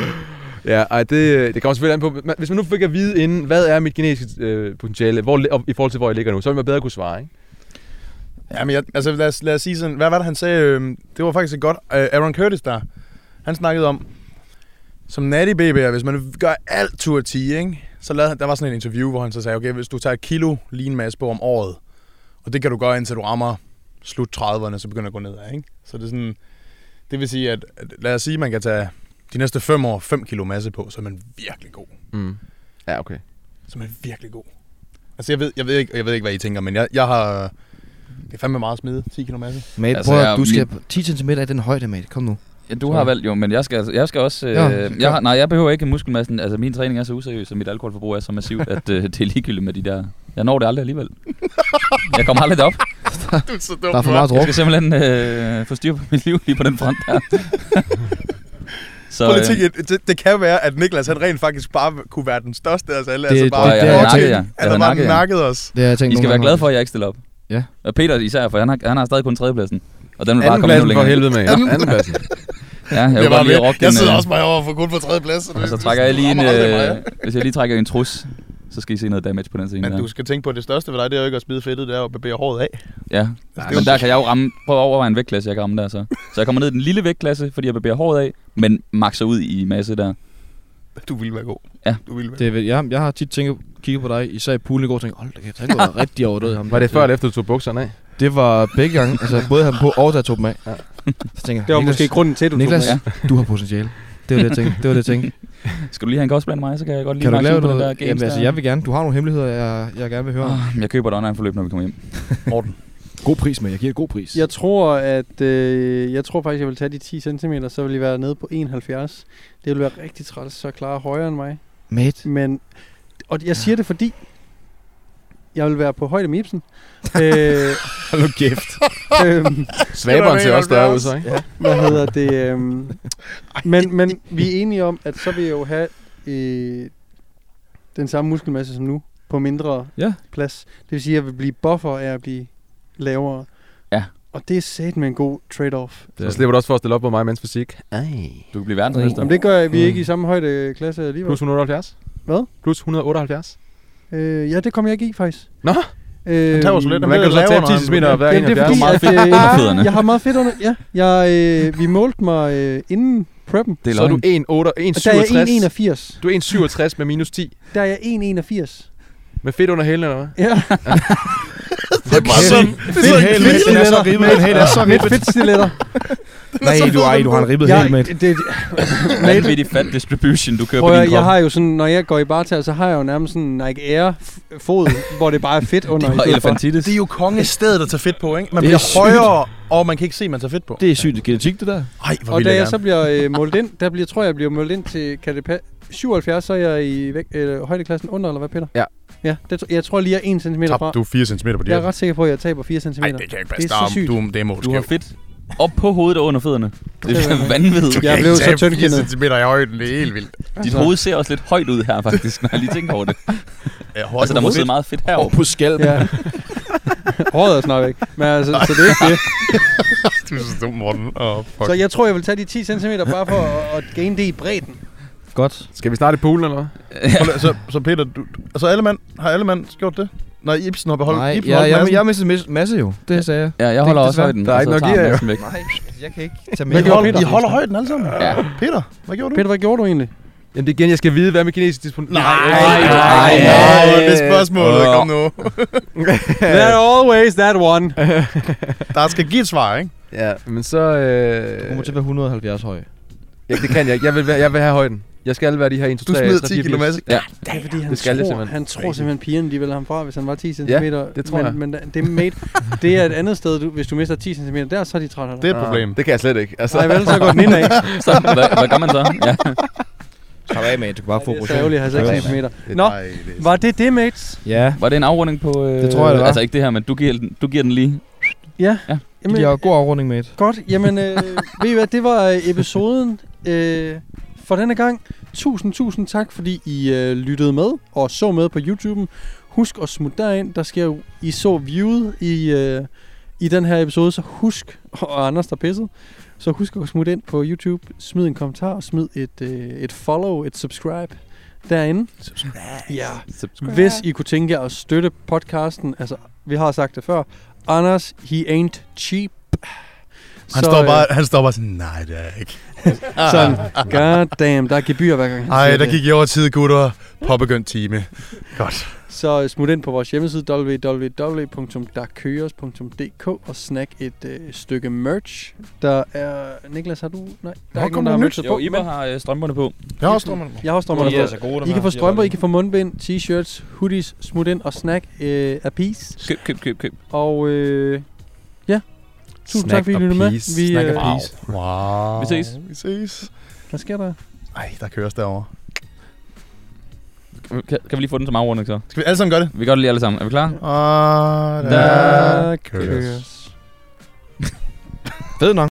Ja, ej, det, det kommer selvfølgelig an på. Hvis man nu fik at vide inden, hvad er mit genetiske øh, potentiale, hvor, og, i forhold til, hvor jeg ligger nu, så ville man bedre kunne svare, ikke? Ja, men jeg, altså lad os, lad os sige sådan, hvad var det han sagde, øh, det var faktisk et godt, øh, Aaron Curtis der, han snakkede om, som natty babyer, hvis man gør alt tur 10, ikke? så lavede der var sådan et interview, hvor han så sagde, okay, hvis du tager et kilo lean masse på om året, og det kan du gøre, indtil du rammer slut 30'erne, så begynder at gå nedad, ikke? Så det er sådan, det vil sige, at, lad os sige, at man kan tage de næste 5 år 5 kilo masse på, så er man virkelig god. Mm. Ja, okay. Så er man virkelig god. Altså jeg ved, jeg ved, ikke, jeg ved ikke, hvad I tænker, men jeg, jeg har, det er fandme meget at smide, 10 kilo masse. Mate, Altså, jeg- du skal 10 cm af den højde, mate. Kom nu. Ja, du har valgt jo, men jeg skal, altså- jeg skal også... Øh, Ja, så jeg har, nej, jeg behøver ikke muskelmassen. Altså, min træning er så useriøs, og mit alkoholforbrug er så massivt, at øh, [laughs] det er ligegyldigt med de der... Jeg når det aldrig alligevel. Jeg kommer aldrig derop. [laughs] Du er så dum, Der er for meget Jeg skal simpelthen øh, få styr på mit liv lige på den front der. så, Prøv lige øh, tænke, det, det kan være, at Niklas han rent faktisk bare kunne være den største af os alle. Det- altså bare, det- jeg det- det- nakket jer. Jeg Altså havde bare nakket os. Det har jeg tænkt I skal være glade for, at jeg ikke stiller op. Ja. Og Peter især, for han har, han har stadig kun tredjepladsen. Og den vil bare Anden komme endnu pladsen for længere. helvede med. Anden pladsen. Ja, jeg var godt lige jeg sidder øh, også bare over for kun på tredje plads. Og så trækker jeg lige en... Øh, hvis jeg lige trækker en trus, så skal I se noget damage på den scene Men der. du skal tænke på, at det største ved dig, det er jo ikke at smide fedtet, det er at barbere håret af. Ja, men der kan jeg jo ramme, prøv at overveje en vægtklasse, jeg kan ramme der så. Så jeg kommer ned i den lille vægtklasse, fordi jeg barberer håret af, men makser ud i masse der. Du vil være god. Ja. Du vil være Det, er vel- jeg, jeg har tit tænkt, kigget på dig, især i poolen i går, og tænkt, hold da kæft, han går [laughs] rigtig overdød ham. Var det før eller efter, du tog bukserne af? Det var begge gange, altså både ham på, og da jeg tog dem af. Ja. Så tænker jeg, Det var Niklas, måske grunden til, at du Niklas, tog Ja. du har potentiale. Det var det, jeg tænkte. Det var det, jeg tænkte. [laughs] Skal du lige have en kostplan med mig, så kan jeg godt lige Kan du makse lave på den noget? der games Jamen, altså, jeg vil gerne. Du har nogle hemmeligheder, jeg, jeg gerne vil høre. Åh, Jeg køber et online-forløb, når vi kommer hjem. [laughs] Morten. God pris med, jeg giver et god pris. Jeg tror, at øh, jeg tror faktisk, jeg vil tage de 10 cm, så vil jeg være nede på 71. Det vil være rigtig træls, så klare højere end mig. Mate, Men, og jeg siger det, fordi jeg vil være på højde med Ibsen. [laughs] øh, hold nu kæft. [laughs] øhm, Svaberen ser også større ud, så, ikke? hvad hedder det? Øhm, [laughs] men, men vi er enige om, at så vil jeg jo have øh, den samme muskelmasse som nu, på mindre Ja. plads. Det vil sige, at jeg vil blive buffer af at blive lavere. Ja. Og det er sat med en god trade-off. Så slipper du også for at stille op på mig, mens fysik. Ej. Du kan blive verdensmester. Jamen det gør jeg, vi er Mm. ikke i samme højde klasse alligevel. Plus 178? Hvad? Plus 178? Øh, ja, det kommer jeg ikke i, faktisk. Nå. Øh, tager jo så lidt. Man kan jo så tabe 10 cm op hver Jamen, det er 71. fordi, meget at, fedt under fødderne. Jeg har meget fedt under, ja. Jeg, øh, vi målte mig øh, inden preppen. Det er Så er du løgn. 1,8 Og der er jeg 1,67. 1,81. Du er 1,67 med minus 10. Der er jeg 1,81. Med fedt under hælen, eller hvad? Ja. [laughs] Det er bare sådan. Det er helt, mate. Den er så ribbet. Den er så Med ribbet. fedtstiletter. Nej, du, ej, du har en ribbet Jeg, helt, mate. det, [laughs] det, Vanvittig fat distribution, du kører prøv på din jeg krop. har jo sådan, når jeg går i barter, så har jeg jo nærmest sådan en Nike Air fod, hvor det bare er fedt [laughs] under. Det for. elefantitis. Det er jo kongestedet at tage fedt på, ikke? Man er bliver højere, og man kan ikke se, at man tager fedt på. Det er sygt genetik, det der. Ej, hvor Og da jeg jeg så bliver øh, målt ind, der bliver, tror jeg, jeg bliver målt ind til, kan det pa- 77, så er jeg i væk, øh, højdeklassen under, eller hvad Peter? Ja. Ja, det, jeg tror lige, jeg er 1 cm fra. Tabte du 4 cm på Jeg er ret sikker på, at jeg taber 4 cm. Nej, det kan ikke passe. Det er så sygt. Du, det må du Du har fedt op på hovedet og under fødderne. Det Det er [laughs] er vanvittigt. Jeg blev så tyndkindet. cm i højden, det er helt vildt. Dit hoved ser også lidt højt ud her, faktisk, når jeg lige tænker over det. [laughs] Ja, Altså, der må sidde meget fedt herovre. på skalpen. Ja. [laughs] Håret er snart væk. Men altså, så det er ikke det. Du er så dum, Morten. Oh, fuck. Så jeg tror, jeg vil tage de 10 cm bare for at, at gain det i bredden. Godt. Skal vi starte i poolen, eller hvad? [laughs] Så, så Peter, du, altså alle mand, har alle mand gjort det? Nej, Ibsen har beholdt, Nej, Ibsen jeg, holdt jeg, jeg har mistet mis- masse jo. Det sagde jeg. Ja, jeg holder Det- også højden. Der er og ikke tager gear, jo. væk. Nej, jeg kan ikke tage Hvad gjorde gjorde Peter? I holder højden alle sammen? Ja. Peter, hvad gjorde du? Peter, hvad gjorde du egentlig? Jamen det igen, jeg skal vide, hvad med kinesisk dispon... Nej, nej, nej, nej. det er spørgsmålet. Kom nu. [laughs] There always that one. [laughs] Der skal give et svar, ikke? Ja, men så... Du Øh... kommer til at være 170 høj. Ja, det kan jeg ikke. Jeg vil, jeg vil have højden. Jeg skal være de her 1, 2, Du 3, smider 3, 10 4, kilo masse. Ja. Det er fordi, han Det skal tror, simpelthen. han tror simpelthen, pigerne de vil have ham fra, hvis han var 10 cm. Ja, det tror men, jeg. Men det, mate, [laughs] det er et andet sted, du, hvis du mister 10 cm, der så er de trætte af Det dig. er et problem. Det kan jeg slet ikke. Altså, Nej, vel, så går den indad. [laughs] Så, hvad, hvad gør man så? Ja. Slap af, mate. Du kan bare få Det er af, 6 mate. meter. Det er Nå. Var det det, mates? Ja, Var det en afrunding på... Øh, Det tror jeg, det var. Altså ikke det her, men du giver den, du giver den lige. Ja. Ja. Jamen, det er god afrunding, mate. Godt, jamen øh, ved I hvad, det var øh, episoden øh, for denne gang. Tusind, tusind tak, fordi I øh, lyttede med og så med på YouTube'en. Husk at smutte derind, der sker jo, I så viewet i, øh, i den her episode, så husk, [laughs] og Anders der pisset, så husk at smutte ind på YouTube, smid en kommentar og smid et, øh, et follow, et subscribe derinde. Subscribe. Ja, Subscribe. hvis I kunne tænke jer at støtte podcasten, altså vi har sagt det før, Anders, he ain't cheap. Han, står bare, han står bare sådan, nej det er ikke. Sådan, god damn, der er gebyr hver gang. han Ej, siger der gik I over tid, gutter. Påbegyndt time. Godt. Så smut ind på vores hjemmeside www.darkøres.dk og snak et øh, stykke merch. Der er... Niklas, har du... Nej, der er ikke nogen, der har nyt. merchet Jo, på. Iber men har øh, strømperne på. Jeg har også drømmer. Jeg har også er på. så gode, I kan få strømper, I kan få mundbind, t-shirts, hoodies, smut ind og snack øh, a piece. Køb, køb, køb, køb. Og øh, tusind tak, fordi I lyttede med. Vi, Snack øh, og peace. Wow. Vi ses. Vi ses. hvad sker der? Ej, der køres derovre. Kan, kan vi lige få den som afrunding så? Skal vi alle sammen gøre det? Vi gør det lige alle sammen. Er vi klar? Og Der Der køres. køres. [laughs] Fed nok.